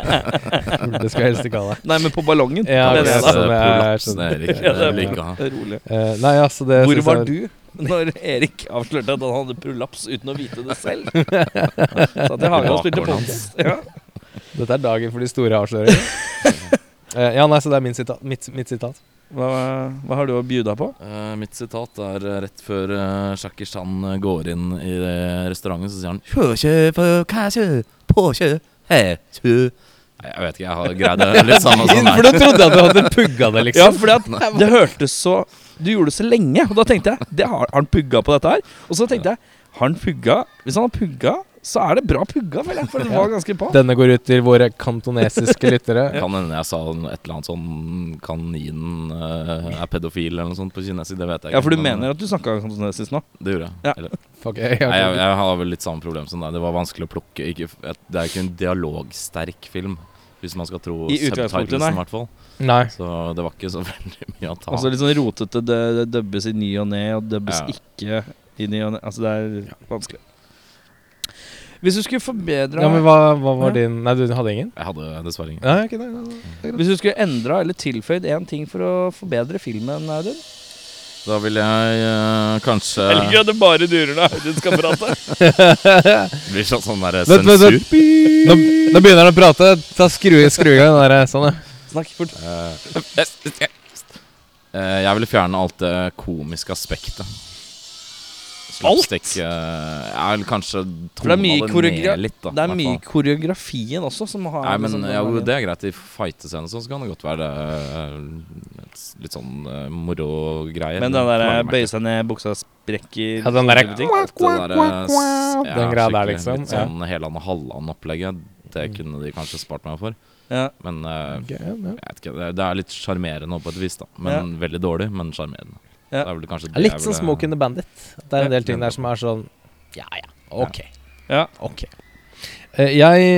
[SPEAKER 4] [LAUGHS] det skal jeg helst ikke ha deg.
[SPEAKER 1] Nei, men på ballongen.
[SPEAKER 4] Ja,
[SPEAKER 1] det er det, da.
[SPEAKER 4] det er
[SPEAKER 3] Prolaps,
[SPEAKER 4] sånn-
[SPEAKER 3] det er
[SPEAKER 1] Ja,
[SPEAKER 3] det vil jeg ikke ha.
[SPEAKER 1] Rolig.
[SPEAKER 4] Eh, nei, altså det
[SPEAKER 1] Hvor var
[SPEAKER 4] jeg-
[SPEAKER 1] du [LAUGHS] når Erik avslørte at han hadde prolaps uten å vite det selv? Satt i hagen og spilte podcast. Ja. [LAUGHS]
[SPEAKER 4] Dette er dagen for de store avsløringene. Uh, [LAUGHS] ja, nei, så det er min sitat, mitt, mitt sitat.
[SPEAKER 1] Hva, hva har du å bjuda på?
[SPEAKER 3] Uh, mitt sitat er eh, rett før uh, Shakir Chan eh, går inn i restauranten, så sier han «Kjø, kjø, kjø, på kjø, he, kjø». Jeg vet ikke, jeg har greid det litt samme som
[SPEAKER 4] For du trodde at du hadde pugga det, liksom?
[SPEAKER 1] Ja, for det hørtes så Du gjorde det så lenge, og da tenkte jeg det har, har han pugga på dette her? Og så tenkte jeg Har han pugga? Hvis han har pugga, så er det bra pugga, føler jeg. For det var ganske på.
[SPEAKER 4] Denne går ut til våre kantonesiske [LAUGHS] lyttere.
[SPEAKER 3] Kan hende jeg sa et eller annet sånn Kaninen uh, er pedofil eller noe sånt på kinesisk. Det vet jeg ikke.
[SPEAKER 1] Ja, for du
[SPEAKER 3] men,
[SPEAKER 1] mener at du snakka kantonesisk nå?
[SPEAKER 3] eh, Det gjorde jeg.
[SPEAKER 1] Ja.
[SPEAKER 3] Eller, [LAUGHS]
[SPEAKER 4] Fuck, jeg,
[SPEAKER 3] jeg, jeg har vel litt samme problem som deg. Det var vanskelig å plukke. Ikke, det er ikke en dialogsterk film, hvis man skal tro
[SPEAKER 1] I utgangspunktet, nei.
[SPEAKER 3] subtitlesen, i hvert fall.
[SPEAKER 4] Nei.
[SPEAKER 3] Så det var ikke så [LAUGHS] veldig mye å ta
[SPEAKER 1] Altså litt sånn rotete. Det, det dubbes i ny og ne, og dubbes
[SPEAKER 3] Ja.
[SPEAKER 1] ikke i ny og ne. Altså, det er vanskelig. Hvis du skulle forbedra
[SPEAKER 4] Ja, men hva, hva var
[SPEAKER 1] Ja.
[SPEAKER 4] din Nei, du hadde ingen?
[SPEAKER 3] Jeg hadde dessverre ingen.
[SPEAKER 4] Nei, ikke det. Nei, nei.
[SPEAKER 1] Hvis du skulle endra eller tilføyd én ting for å forbedre filmen, Audun?
[SPEAKER 3] Da vil jeg uh, kanskje
[SPEAKER 1] Jeg liker at det bare durer når Audun skal prate. [LAUGHS]
[SPEAKER 3] Det blir sånn, sånn der
[SPEAKER 4] Vent, vent,
[SPEAKER 3] sensur.
[SPEAKER 4] vent. Nå, nå begynner han å prate. Ta skru, skru i gang den der. Sånn, ja.
[SPEAKER 1] Snakk fort.
[SPEAKER 3] Uh, eh, jeg ville fjerne alt det komiske aspektet. Slapstick eh, Ja, eller kanskje
[SPEAKER 1] det er mye koreogra-
[SPEAKER 3] litt, da.
[SPEAKER 1] Det er mye koreografien også som har
[SPEAKER 3] Nei, men
[SPEAKER 1] liksom,
[SPEAKER 3] ja, jo, det er greit. I fightescener så kan det godt være det, et, litt sånn uh, morogreie.
[SPEAKER 1] Men den der bøye seg ned, buksa sprekker
[SPEAKER 4] Ja, den der-
[SPEAKER 3] Den, der, eh, ja,
[SPEAKER 4] Den greia der, liksom,
[SPEAKER 3] Litt sånn Heland og Halland-opplegget. Det kunne de kanskje spart meg for.
[SPEAKER 1] Ja.
[SPEAKER 3] Men uh,
[SPEAKER 4] okay, ja, ja.
[SPEAKER 3] jeg vet ikke, det, det er litt sjarmerende på et vis, da. Men veldig dårlig, men sjarmerende.
[SPEAKER 1] Ja.
[SPEAKER 3] Det er vel kanskje
[SPEAKER 4] Det litt sånn Smoke in the Bandit. Det er en del ting der som er sånn Ja ja, ok.
[SPEAKER 1] Ja.
[SPEAKER 4] Ok. Uh, jeg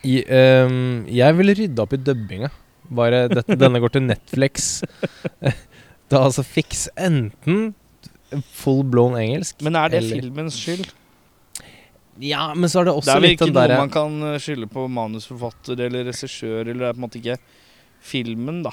[SPEAKER 4] i, ehm, Jeg ville rydda opp i dubbinga. Bare dette, denne går til Netflix. [LAUGHS] da altså fiks enten full blown engelsk
[SPEAKER 1] Men er det
[SPEAKER 4] eller-
[SPEAKER 1] filmens skyld?
[SPEAKER 4] Ja, men så er det også
[SPEAKER 1] Det
[SPEAKER 4] også
[SPEAKER 1] er vel ikke noe man kan uh, skylde på manusforfatter eller regissør, eller det er på en måte ikke filmen, da.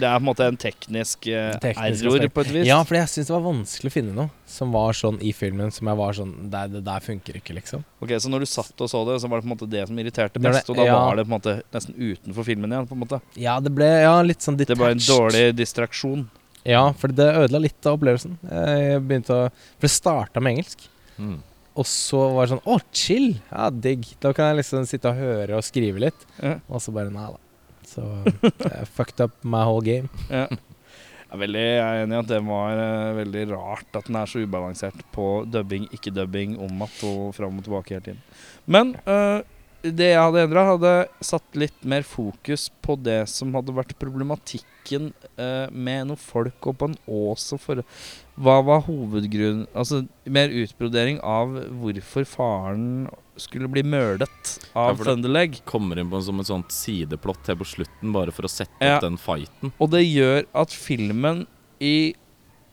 [SPEAKER 1] Det er på en måte en teknisk, uh,
[SPEAKER 4] Teknisk
[SPEAKER 1] error, på et vis.
[SPEAKER 4] Ja, for jeg syns det var vanskelig å finne noe som var sånn i filmen som jeg var sånn Det, det der funker ikke, liksom.
[SPEAKER 1] Ok, Så når du satt og så det, så var det på en måte det som irriterte
[SPEAKER 4] best
[SPEAKER 1] mest,
[SPEAKER 4] det-
[SPEAKER 1] og da
[SPEAKER 4] ja.
[SPEAKER 1] var det på en måte nesten utenfor filmen igjen, på en måte.
[SPEAKER 4] Ja, det ble ja, litt sånn detached.
[SPEAKER 1] Det ble en dårlig distraksjon.
[SPEAKER 4] Ja, for det ødela litt av opplevelsen. Jeg begynte å For det starta med engelsk.
[SPEAKER 3] Mm.
[SPEAKER 4] Og så var det sånn Å, chill! Ja, digg. Da kan jeg liksom sitte og høre og skrive litt.
[SPEAKER 1] Ja.
[SPEAKER 4] Og så bare Nei da. Så jeg [LAUGHS] fucked up my whole game. [LAUGHS]
[SPEAKER 1] Ja. Jeg er veldig jeg er enig i at det var uh, veldig rart at den er så ubalansert på dubbing, ikke dubbing, om att og fram og tilbake hele tiden. Men uh, det jeg hadde endra, hadde satt litt mer fokus på det som hadde vært problematikken uh, med noen folk og på en ås og for Hva var hovedgrunnen Altså mer utbrodering av hvorfor faren skulle bli mørdet av
[SPEAKER 3] ja,
[SPEAKER 1] Thunderleg.
[SPEAKER 3] Kommer inn på som et sånt sideplott her på slutten, bare for å sette
[SPEAKER 1] Ja.
[SPEAKER 3] opp den fighten.
[SPEAKER 1] Og det gjør at filmen i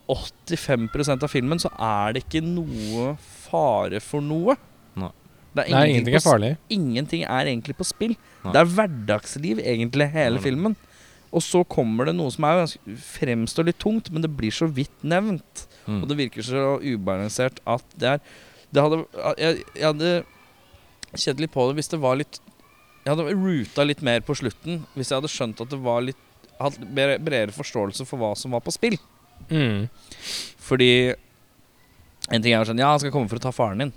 [SPEAKER 1] 85% av filmen så er det ikke noe fare for noe.
[SPEAKER 3] Nei.
[SPEAKER 1] Det er
[SPEAKER 4] Nei,
[SPEAKER 1] ingenting,
[SPEAKER 4] ingenting er farlig.
[SPEAKER 1] ingenting er egentlig på spill.
[SPEAKER 3] Nei.
[SPEAKER 1] Det er hverdagsliv, egentlig, hele
[SPEAKER 3] Nei.
[SPEAKER 1] filmen. Og så kommer det noe som er ganske, fremstår litt tungt, men det blir så vidt nevnt.
[SPEAKER 3] Mm.
[SPEAKER 1] Og det virker så ubalansert at det er Det hadde Jeg, jeg hadde kjent litt på det hvis det var litt Jeg hadde ruta litt mer på slutten hvis jeg hadde skjønt at det var litt Hatt bredere forståelse for hva som var på spill.
[SPEAKER 4] Mm.
[SPEAKER 1] Fordi En ting er sånn Ja, han skal komme for å ta faren din.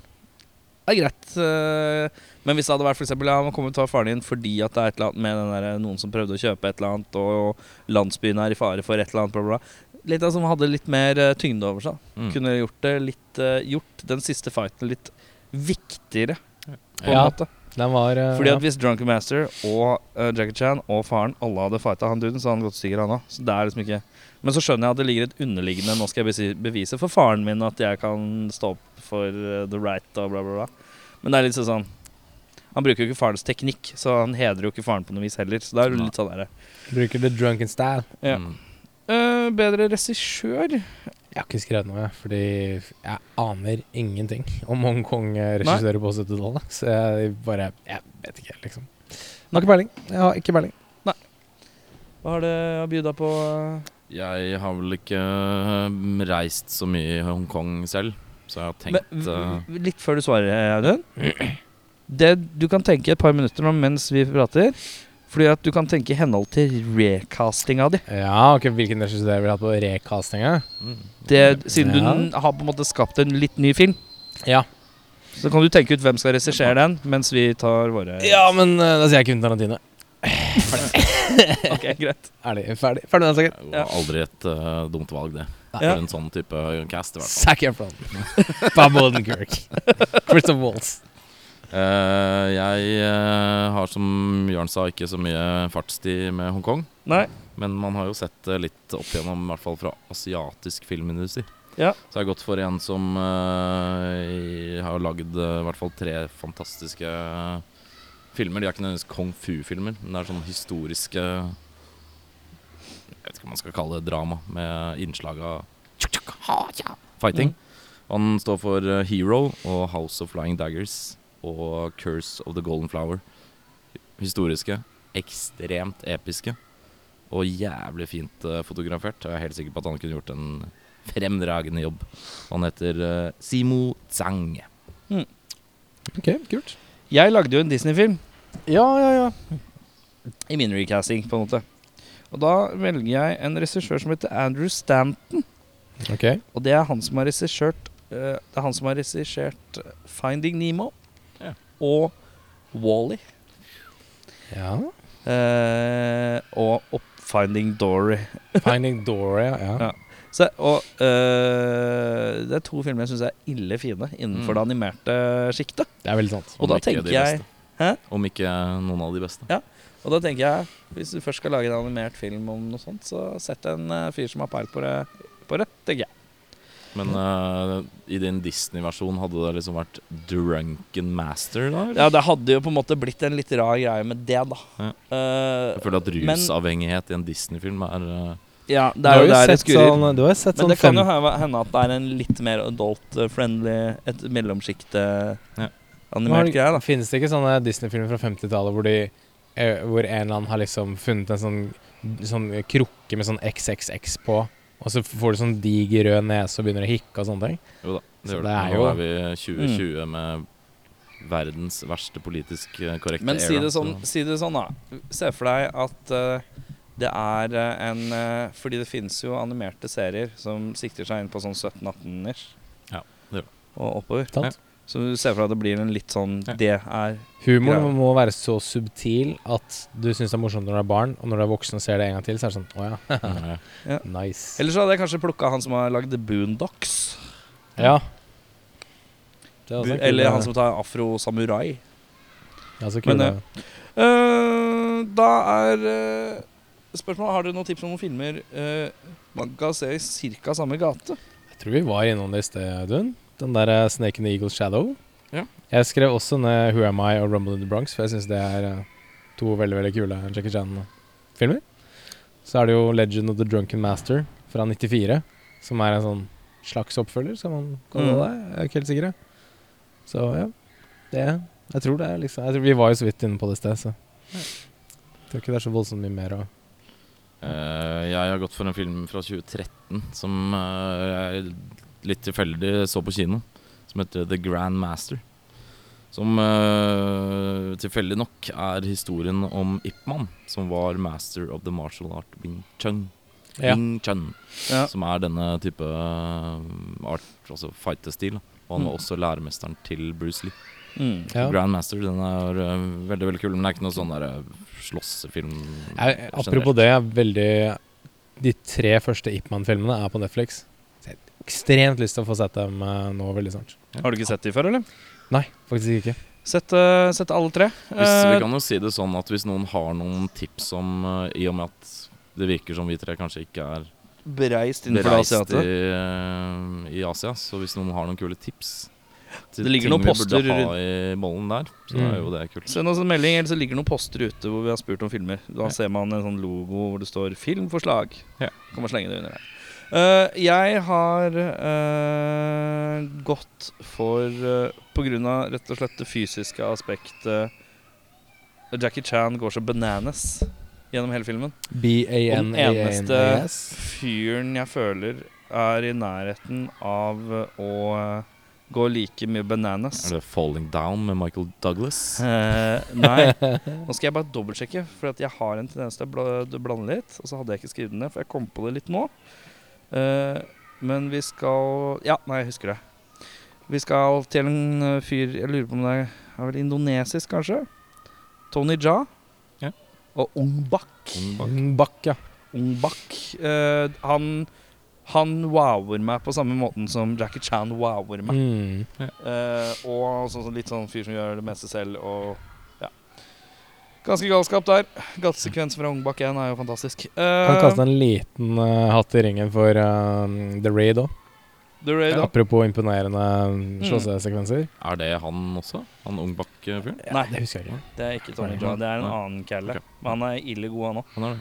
[SPEAKER 1] Det er greit. øh, Men hvis det hadde vært for eksempel, ja, han kommer for å ta faren din fordi at det er et eller annet med den der, noen som prøvde å kjøpe et eller annet, og landsbyen er i fare for et eller annet, bla, bla. Litt av som hadde litt mer øh, tyngde over seg.
[SPEAKER 3] Mm.
[SPEAKER 1] Kunne gjort det litt Gjort den siste fighten litt viktigere, på en
[SPEAKER 4] Ja.
[SPEAKER 1] måte.
[SPEAKER 4] Den var uh,
[SPEAKER 1] Fordi at hvis Drunken Master og uh, Jackie Chan og faren alle hadde fighta han duden, så hadde han gått stykker, han òg. Så det er liksom ikke Men så skjønner jeg at det ligger et underliggende Nå skal jeg bevise for faren min at jeg kan stå opp for uh, the right og bla, bla, bla. Men det er litt sånn Han bruker jo ikke farens teknikk, så han hedrer jo ikke faren på noe vis heller. Så det er jo litt sånn derre
[SPEAKER 4] Bruker the drunken style.
[SPEAKER 1] Ja.
[SPEAKER 3] Mm.
[SPEAKER 1] Bedre regissør?
[SPEAKER 4] Jeg har ikke skrevet noe, fordi jeg aner ingenting om Hongkong-regissører på 70-tallet. Så jeg bare Jeg vet ikke, liksom. Jeg har ikke peiling. Jeg har ikke peiling.
[SPEAKER 1] Hva har det å by deg på?
[SPEAKER 3] Jeg har vel ikke øh, reist så mye i Hongkong selv, så jeg har tenkt
[SPEAKER 1] Men,
[SPEAKER 3] øh,
[SPEAKER 1] litt før du svarer, Audun. Det du kan tenke et par minutter om mens vi prater. Fordi at du kan tenke i henhold til recastinga di.
[SPEAKER 4] Ja, ok, Hvilken regissør vil ha på recastinga?
[SPEAKER 3] mm.
[SPEAKER 1] Det, siden
[SPEAKER 4] Ja.
[SPEAKER 1] du har på en måte skapt en litt ny film,
[SPEAKER 4] Ja.
[SPEAKER 1] så kan du tenke ut hvem skal regissere den, mens vi tar våre
[SPEAKER 4] ja, men uh, da sier jeg Quentin Tarantino. [LAUGHS]
[SPEAKER 1] Ok, greit.
[SPEAKER 4] Ærlig, Ferdig, ferdig med den saken.
[SPEAKER 3] Var aldri et uh, dumt valg, det.
[SPEAKER 1] Ja.
[SPEAKER 3] For en sånn type cast, i hvert fall.
[SPEAKER 4] Zac Efron. Bob Odenkirk. Christopher Waltz.
[SPEAKER 3] Eh, jeg eh, har, som Jørn sa, ikke så mye fartstid med Hongkong.
[SPEAKER 1] Nei.
[SPEAKER 3] Men man har jo sett det litt opp igjennom, i hvert fall fra asiatisk filmindustri.
[SPEAKER 1] Ja.
[SPEAKER 3] Så jeg har gått for en som uh, har lagd uh, i hvert fall tre fantastiske uh, filmer. De er ikke nødvendigvis kung fu-filmer, men det er sånn historiske Jeg vet ikke hva man skal kalle det drama, med innslag av fighting. Han står for eh, Hero og House of Flying Daggers og Curse of the Golden Flower. Historiske, ekstremt episke og jævlig fint eh, fotografert. Jeg er helt sikker på at han kunne gjort en fremragende jobb. Han heter eh, Simo Tsang.
[SPEAKER 4] Ok, kult.
[SPEAKER 1] Jeg lagde jo en Disney-film
[SPEAKER 4] Ja, ja, ja.
[SPEAKER 1] i min recasting, på en måte. Og da velger jeg en regissør som heter Andrew Stanton.
[SPEAKER 4] Ok.
[SPEAKER 1] Og det er han som har regissert uh, Det er han som har regissert Finding Nemo. Og Wally.
[SPEAKER 4] Ja.
[SPEAKER 1] og Up Finding Dory. [LAUGHS]
[SPEAKER 4] Finding Dory, ja.
[SPEAKER 1] Ja. Så, og eh, det er to filmer jeg syns er ille fine innenfor
[SPEAKER 3] Mm.
[SPEAKER 1] det animerte sjiktet.
[SPEAKER 4] Det er veldig sant.
[SPEAKER 1] Og
[SPEAKER 3] Om
[SPEAKER 1] da tenker jeg. Hæ?
[SPEAKER 3] Om ikke noen av de beste. Ja.
[SPEAKER 1] Og da tenker jeg Hvis du først skal lage en animert film om noe sånt, så sett en eh, fyr som har peil på det, på det, tenker jeg.
[SPEAKER 3] Men uh, i din Disney-versjon hadde det liksom vært Drunken Master, da? eller?
[SPEAKER 1] Ja, det hadde jo på en måte blitt en litt rar greie med det, da.
[SPEAKER 3] Ja.
[SPEAKER 1] Uh,
[SPEAKER 3] Jeg føler at
[SPEAKER 1] men-
[SPEAKER 3] rusavhengighet i en Disney-film er uh,
[SPEAKER 1] ja, det er jo der det skurrer.
[SPEAKER 4] sånn, du har jo sett
[SPEAKER 1] Men
[SPEAKER 4] sånn
[SPEAKER 1] det kan jo hende at det er en litt mer adult-friendly Et mellomsjikte
[SPEAKER 3] Ja.
[SPEAKER 1] greie, da.
[SPEAKER 4] Finnes det ikke sånne Disney-filmer fra 50-tallet hvor, hvor en eller annen har liksom funnet en sånn, sånn krukke med sånn XXX på, og så får du sånn diger rød nese og begynner å hikke og sånne ting?
[SPEAKER 3] Jo da, det
[SPEAKER 4] Så
[SPEAKER 3] gjør
[SPEAKER 4] det
[SPEAKER 3] det. Nå er vi 2020 med verdens verste politisk eh, korrekte
[SPEAKER 1] Men si det sånn, si det sånn da. Se for deg at uh, det er eh, en uh, Fordi det finnes jo animerte serier som sikter seg inn på sånn 17-18-ish.
[SPEAKER 3] Ja, det gjør det.
[SPEAKER 1] Og oppover.
[SPEAKER 4] Sant?
[SPEAKER 1] Så du ser for deg at det blir en litt sånn
[SPEAKER 3] Ja.
[SPEAKER 1] Det er
[SPEAKER 4] Humoren må være så subtil at du syns det er morsomt når du er barn, og når du er voksen og ser det en gang til, så er det sånn Å ja, [LAUGHS]
[SPEAKER 3] Ja. [LAUGHS]
[SPEAKER 4] nice.
[SPEAKER 1] Eller så hadde jeg kanskje plukka han som har lagd Boondocks.
[SPEAKER 4] Ja. Det er også en kul-
[SPEAKER 1] Eller han som tar Afro Samurai.
[SPEAKER 4] Ja, så kul,
[SPEAKER 1] Men,
[SPEAKER 4] det.
[SPEAKER 1] uh, da er uh, spørsmålet Har dere noen tips om noen filmer uh, man kan se i ca. samme gate?
[SPEAKER 4] Jeg tror vi var innom det i sted, Audun. Den der eh, Snake in the Eagle's Shadow. Jeg skrev også ned Who Am I og Rumble in the Bronx, for jeg syns det er eh, to veldig veldig kule Jackie Chan-filmer. Så er det jo Legend of the Drunken Master fra 94, som er en sånn slags oppfølger, skal man kalle
[SPEAKER 1] Mm.
[SPEAKER 4] det. Jeg er ikke helt sikker. Så ja, det Jeg tror det er liksom jeg tror, Vi var jo så vidt inne på det i sted, så jeg tror ikke det er så voldsomt mye mer å
[SPEAKER 3] uh, jeg har gått for en film fra 2013 som uh, jeg litt tilfeldig så på kino, som heter The Grand Master. Som uh, tilfeldig nok er historien om Ip Man, som var master of the martial art Wing Chun.
[SPEAKER 4] Ja.
[SPEAKER 3] Wing Chun
[SPEAKER 1] Ja.
[SPEAKER 3] Som er denne type eh, art, altså fightestil. Og han var
[SPEAKER 1] Mm.
[SPEAKER 3] også læremesteren til Bruce Lee.
[SPEAKER 1] Mm.
[SPEAKER 4] Ja.
[SPEAKER 3] Grandmaster den er uh, veldig veldig kul, men det er ikke noe sånn der slåssefilm.
[SPEAKER 4] Apropos
[SPEAKER 3] generelt.
[SPEAKER 4] det, er veldig De tre første Ip Man-filmene er på Netflix. Ekstremt lyst til å få sett dem eh, nå veldig snart.
[SPEAKER 1] Har du ikke sett de før, eller?
[SPEAKER 4] Nei, faktisk ikke.
[SPEAKER 1] Sett, uh, sett alle tre.
[SPEAKER 3] Hvis,
[SPEAKER 1] Eh,
[SPEAKER 3] vi kan jo si det sånn at hvis noen har noen tips om uh, I og med at det virker som vi tre kanskje ikke er
[SPEAKER 1] bereist innenfor
[SPEAKER 3] bereist i, eh, i Asia, så hvis noen har noen kule tips
[SPEAKER 1] Det ligger noen
[SPEAKER 3] vi
[SPEAKER 1] poster
[SPEAKER 3] burde ha i bollen der, så
[SPEAKER 4] Mm.
[SPEAKER 3] er jo det kult.
[SPEAKER 1] Send oss en melding, eller så ligger noen poster ute hvor vi har spurt om filmer. Da
[SPEAKER 3] Ja.
[SPEAKER 1] ser man en sånn logo hvor det står 'filmforslag'.
[SPEAKER 3] Ja.
[SPEAKER 1] Kan man slenge det under her. Eh, jeg har uh, gått for uh, På grunn av rett og slett det fysiske aspektet Jackie Chan går så bananas gjennom hele filmen. Den eneste
[SPEAKER 4] B-A-N-A-N-A-S.
[SPEAKER 1] fyren jeg føler er i nærheten av å gå like mye bananas.
[SPEAKER 3] Er det 'Falling Down' med Michael Douglas?
[SPEAKER 1] Uh, nei. Nå skal jeg bare dobbeltsjekke, for at jeg har en tendens til å blande litt. Og så hadde jeg ikke skrevet den ned, for jeg kom på det litt nå. Eh, men vi skal Ja, nei, jeg husker det. Vi skal til en eh, fyr Jeg lurer på om det er, vel indonesisk, kanskje? Tony Jaa.
[SPEAKER 3] Ja.
[SPEAKER 1] Og Ong Bak.
[SPEAKER 4] Bak, ja.
[SPEAKER 1] Ong Bak. Eh, han han wower meg på samme måten som Jackie Chan wower meg.
[SPEAKER 4] Mm.
[SPEAKER 1] Eh, og sånn, sånn litt sånn fyr som gjør det meste selv og ja. Ganske galskap der. Gatesekvens fra Ungbakk 1 er jo fantastisk.
[SPEAKER 4] Kan
[SPEAKER 1] Uh,
[SPEAKER 4] kaste en liten uh, hatt i ringen for uh, The Raid òg.
[SPEAKER 1] Da.
[SPEAKER 4] Apropos imponerende slåssesekvenser.
[SPEAKER 3] Er det han også? Han Ungbakk-fyren?
[SPEAKER 1] Nei,
[SPEAKER 4] Det husker jeg ikke.
[SPEAKER 1] det er ikke Tony John, Det er en
[SPEAKER 3] Nei.
[SPEAKER 1] annen calle.
[SPEAKER 3] Okay.
[SPEAKER 1] Men han er ille god, han òg.
[SPEAKER 3] Han det.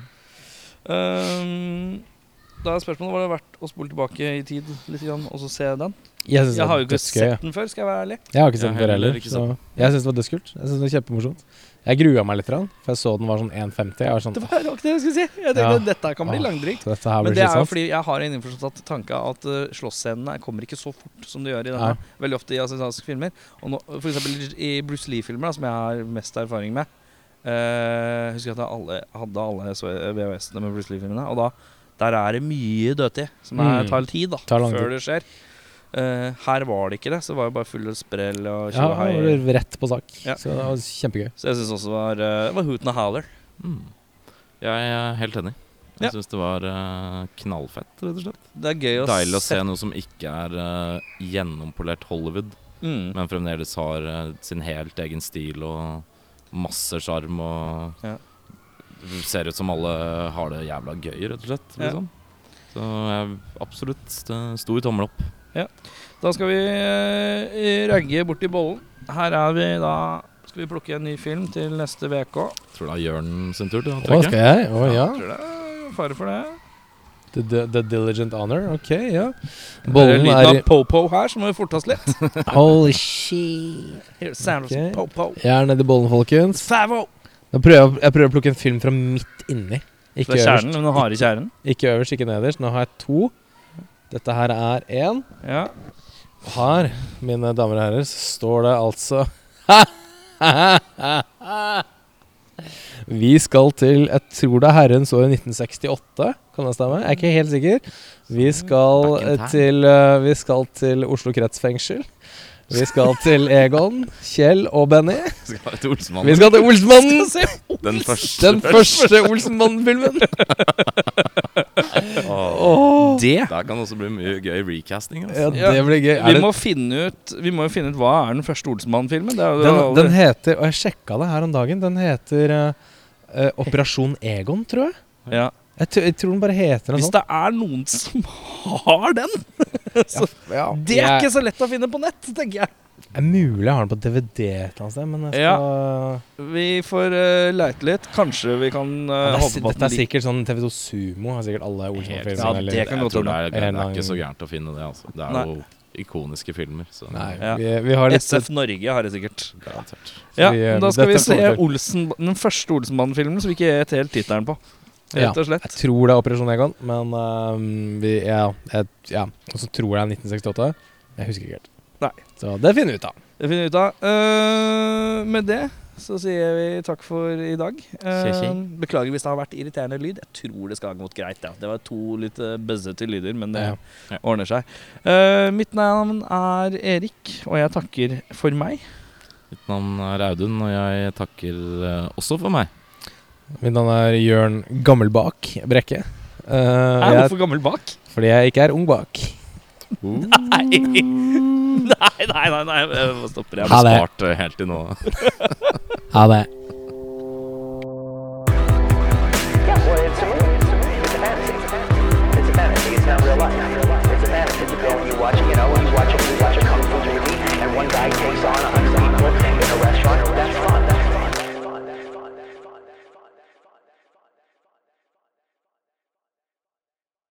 [SPEAKER 1] Da er spørsmålet var det verdt å spole tilbake i tid litt grann, og så se den.
[SPEAKER 4] Jeg,
[SPEAKER 1] Jeg har jo ikke
[SPEAKER 4] var dødsgøy,
[SPEAKER 1] sett den før, skal jeg være ærlig.
[SPEAKER 4] Jeg har ikke sett den før
[SPEAKER 3] heller
[SPEAKER 4] jeg syns det var dødskult. Jeg synes det var kjempemorsomt. Jeg grua meg litt, for jeg så den var sånn 1,50. Jeg var sånn
[SPEAKER 1] Det var akkurat det jeg skulle si. Jeg tenkte
[SPEAKER 4] Ja.
[SPEAKER 1] dette kan bli langdrygt. Men det er jo fordi jeg har en innforstått tanke at uh, slåssscenene kommer ikke så fort som de gjør i denne.
[SPEAKER 4] Ja.
[SPEAKER 1] Veldig ofte i asiatiske filmer. Og nå, for eksempel i Bruce Lee-filmer, som jeg har mest erfaring med. Uh, husker at jeg alle, hadde alle VHS-ene med Bruce Lee-filmene. Og da der er det mye dødtid som er,
[SPEAKER 4] Mm.
[SPEAKER 1] tar tid da
[SPEAKER 4] Tar lang
[SPEAKER 1] før
[SPEAKER 4] tid.
[SPEAKER 1] det skjer. Uh, her var det ikke det, så det var jo bare full sprell og
[SPEAKER 4] Ja,
[SPEAKER 1] tjohei.
[SPEAKER 4] det var rett på sak.
[SPEAKER 1] Ja.
[SPEAKER 4] Så det var kjempegøy.
[SPEAKER 1] så jeg syns også det var, uh, det var Hooten og Haller.
[SPEAKER 3] Mm. Jeg er helt enig.
[SPEAKER 1] Ja.
[SPEAKER 3] Jeg syns det var uh, knallfett, rett og slett.
[SPEAKER 1] Det er gøy å
[SPEAKER 3] Deilig å se noe som ikke er uh, gjennompolert Hollywood,
[SPEAKER 1] Mm.
[SPEAKER 3] men fremdeles har sin helt egen stil og masse sjarm og
[SPEAKER 1] Ja.
[SPEAKER 3] Det ser ut som alle har det jævla gøy, rett og slett.
[SPEAKER 1] Ja.
[SPEAKER 3] Liksom. Så jeg, absolutt stor tommel opp.
[SPEAKER 1] Da skal vi uh, ragge bort i bollen. Her er vi da Skal vi plukke en ny film til neste uke.
[SPEAKER 3] Tror det er Jørn sin tur til å
[SPEAKER 4] Å,
[SPEAKER 3] trekke.
[SPEAKER 4] skal jeg? Å ja.
[SPEAKER 1] Tror det er fare for det.
[SPEAKER 4] The, the, the Diligent Honor. Ok, ja.
[SPEAKER 1] Bollen
[SPEAKER 4] er
[SPEAKER 1] lyden av po-po her, så må vi forte oss litt. [LAUGHS]
[SPEAKER 4] Holy shit.
[SPEAKER 1] Here's the sound
[SPEAKER 4] Ok.
[SPEAKER 1] of po-po.
[SPEAKER 4] Jeg er nedi bollen, folkens.
[SPEAKER 1] Favo!
[SPEAKER 4] Prøver jeg, jeg prøver å plukke en film fra midt inni. Ikke
[SPEAKER 1] er
[SPEAKER 4] øverst,
[SPEAKER 1] kjernen, harde kjernen.
[SPEAKER 4] ikke øverst, ikke nederst. Nå har jeg to. Dette her er én.
[SPEAKER 1] Ja.
[SPEAKER 4] Her, mine damer og herrer, så står det altså [LAUGHS] Vi skal til Jeg tror det er herrens år 1968. Kan det stemme? Jeg er ikke helt sikker. Vi skal eh,
[SPEAKER 3] time.
[SPEAKER 4] til eh, Vi skal til Oslo kretsfengsel. Vi skal til Egon, Kjell og Benny.
[SPEAKER 3] Skal til Olsmannen.
[SPEAKER 4] Vi skal til Olsmannen!
[SPEAKER 3] Den første.
[SPEAKER 4] Den første Olsenmannen-filmen. [LAUGHS]
[SPEAKER 3] oh,
[SPEAKER 1] Det
[SPEAKER 3] Der kan også bli mye gøy recasting. Altså.
[SPEAKER 1] Ja,
[SPEAKER 4] det blir gøy.
[SPEAKER 1] Vi må, finne ut, vi må jo finne ut hva er den første jo
[SPEAKER 4] den, den heter Og jeg sjekka det her om dagen. Den heter uh, Operasjon Egon, tror jeg.
[SPEAKER 1] ja.
[SPEAKER 4] Jeg, jeg tror den bare heter noe
[SPEAKER 1] Hvis det er noen som har den [LAUGHS] så, Det er ikke så lett å finne på nett, tenker jeg.
[SPEAKER 4] Det er mulig jeg har den på DVD et eller annet sted, men jeg skal
[SPEAKER 1] Vi får uh, leite litt. Kanskje vi kan uh,
[SPEAKER 4] Ja,
[SPEAKER 1] håpe på at
[SPEAKER 4] Dette er sikkert sånn TV2 Sumo. Har sikkert alle
[SPEAKER 3] Helt
[SPEAKER 4] Olsen-filmene.
[SPEAKER 1] Ja,
[SPEAKER 4] eller-
[SPEAKER 1] det kan godt hende.
[SPEAKER 3] det er, det er ikke så gærent å finne det. Altså. Det er
[SPEAKER 1] Nei.
[SPEAKER 3] jo ikoniske filmer. Så
[SPEAKER 4] Nei,
[SPEAKER 1] Ja.
[SPEAKER 4] vi, vi har litt
[SPEAKER 1] SF Norge har det sikkert.
[SPEAKER 3] garantert.
[SPEAKER 1] Ja,
[SPEAKER 4] vi, eh,
[SPEAKER 1] Da skal vi se Olsen, den første Olsenbanen-filmen som vi ikke vet helt tittelen på.
[SPEAKER 4] Ja,
[SPEAKER 1] Rett og slett.
[SPEAKER 4] Jeg tror det er Operasjon Egon, men uh, vi, ja, jeg, ja. Og så tror jeg det er 1968. Jeg husker ikke helt.
[SPEAKER 1] Nei.
[SPEAKER 4] Så det finner vi ut av.
[SPEAKER 1] Det finner vi ut av. Uh, med det så sier vi takk for i dag.
[SPEAKER 3] Uh,
[SPEAKER 1] beklager hvis det har vært irriterende lyd. Jeg tror det skal ha gått greit. Ja. Det var to litt bøzzete buzzete lyder, men det
[SPEAKER 4] Ja.
[SPEAKER 3] Ja.
[SPEAKER 1] ordner seg. Uh, mitt navn er Erik, og jeg takker for meg.
[SPEAKER 3] Mitt navn er Audun, og jeg takker eh, også for meg.
[SPEAKER 4] Mitt navn er Jørn Gammelbak Brekke. Uh,
[SPEAKER 1] Er
[SPEAKER 4] jeg,
[SPEAKER 1] hvorfor gammel bak?
[SPEAKER 4] fordi jeg ikke er ung bak. [LAUGHS]
[SPEAKER 1] Nei. nei, nei, nei, nei. Jeg stopper. Jeg
[SPEAKER 4] det.
[SPEAKER 3] Spart eh, helt til nå.
[SPEAKER 4] Ha det.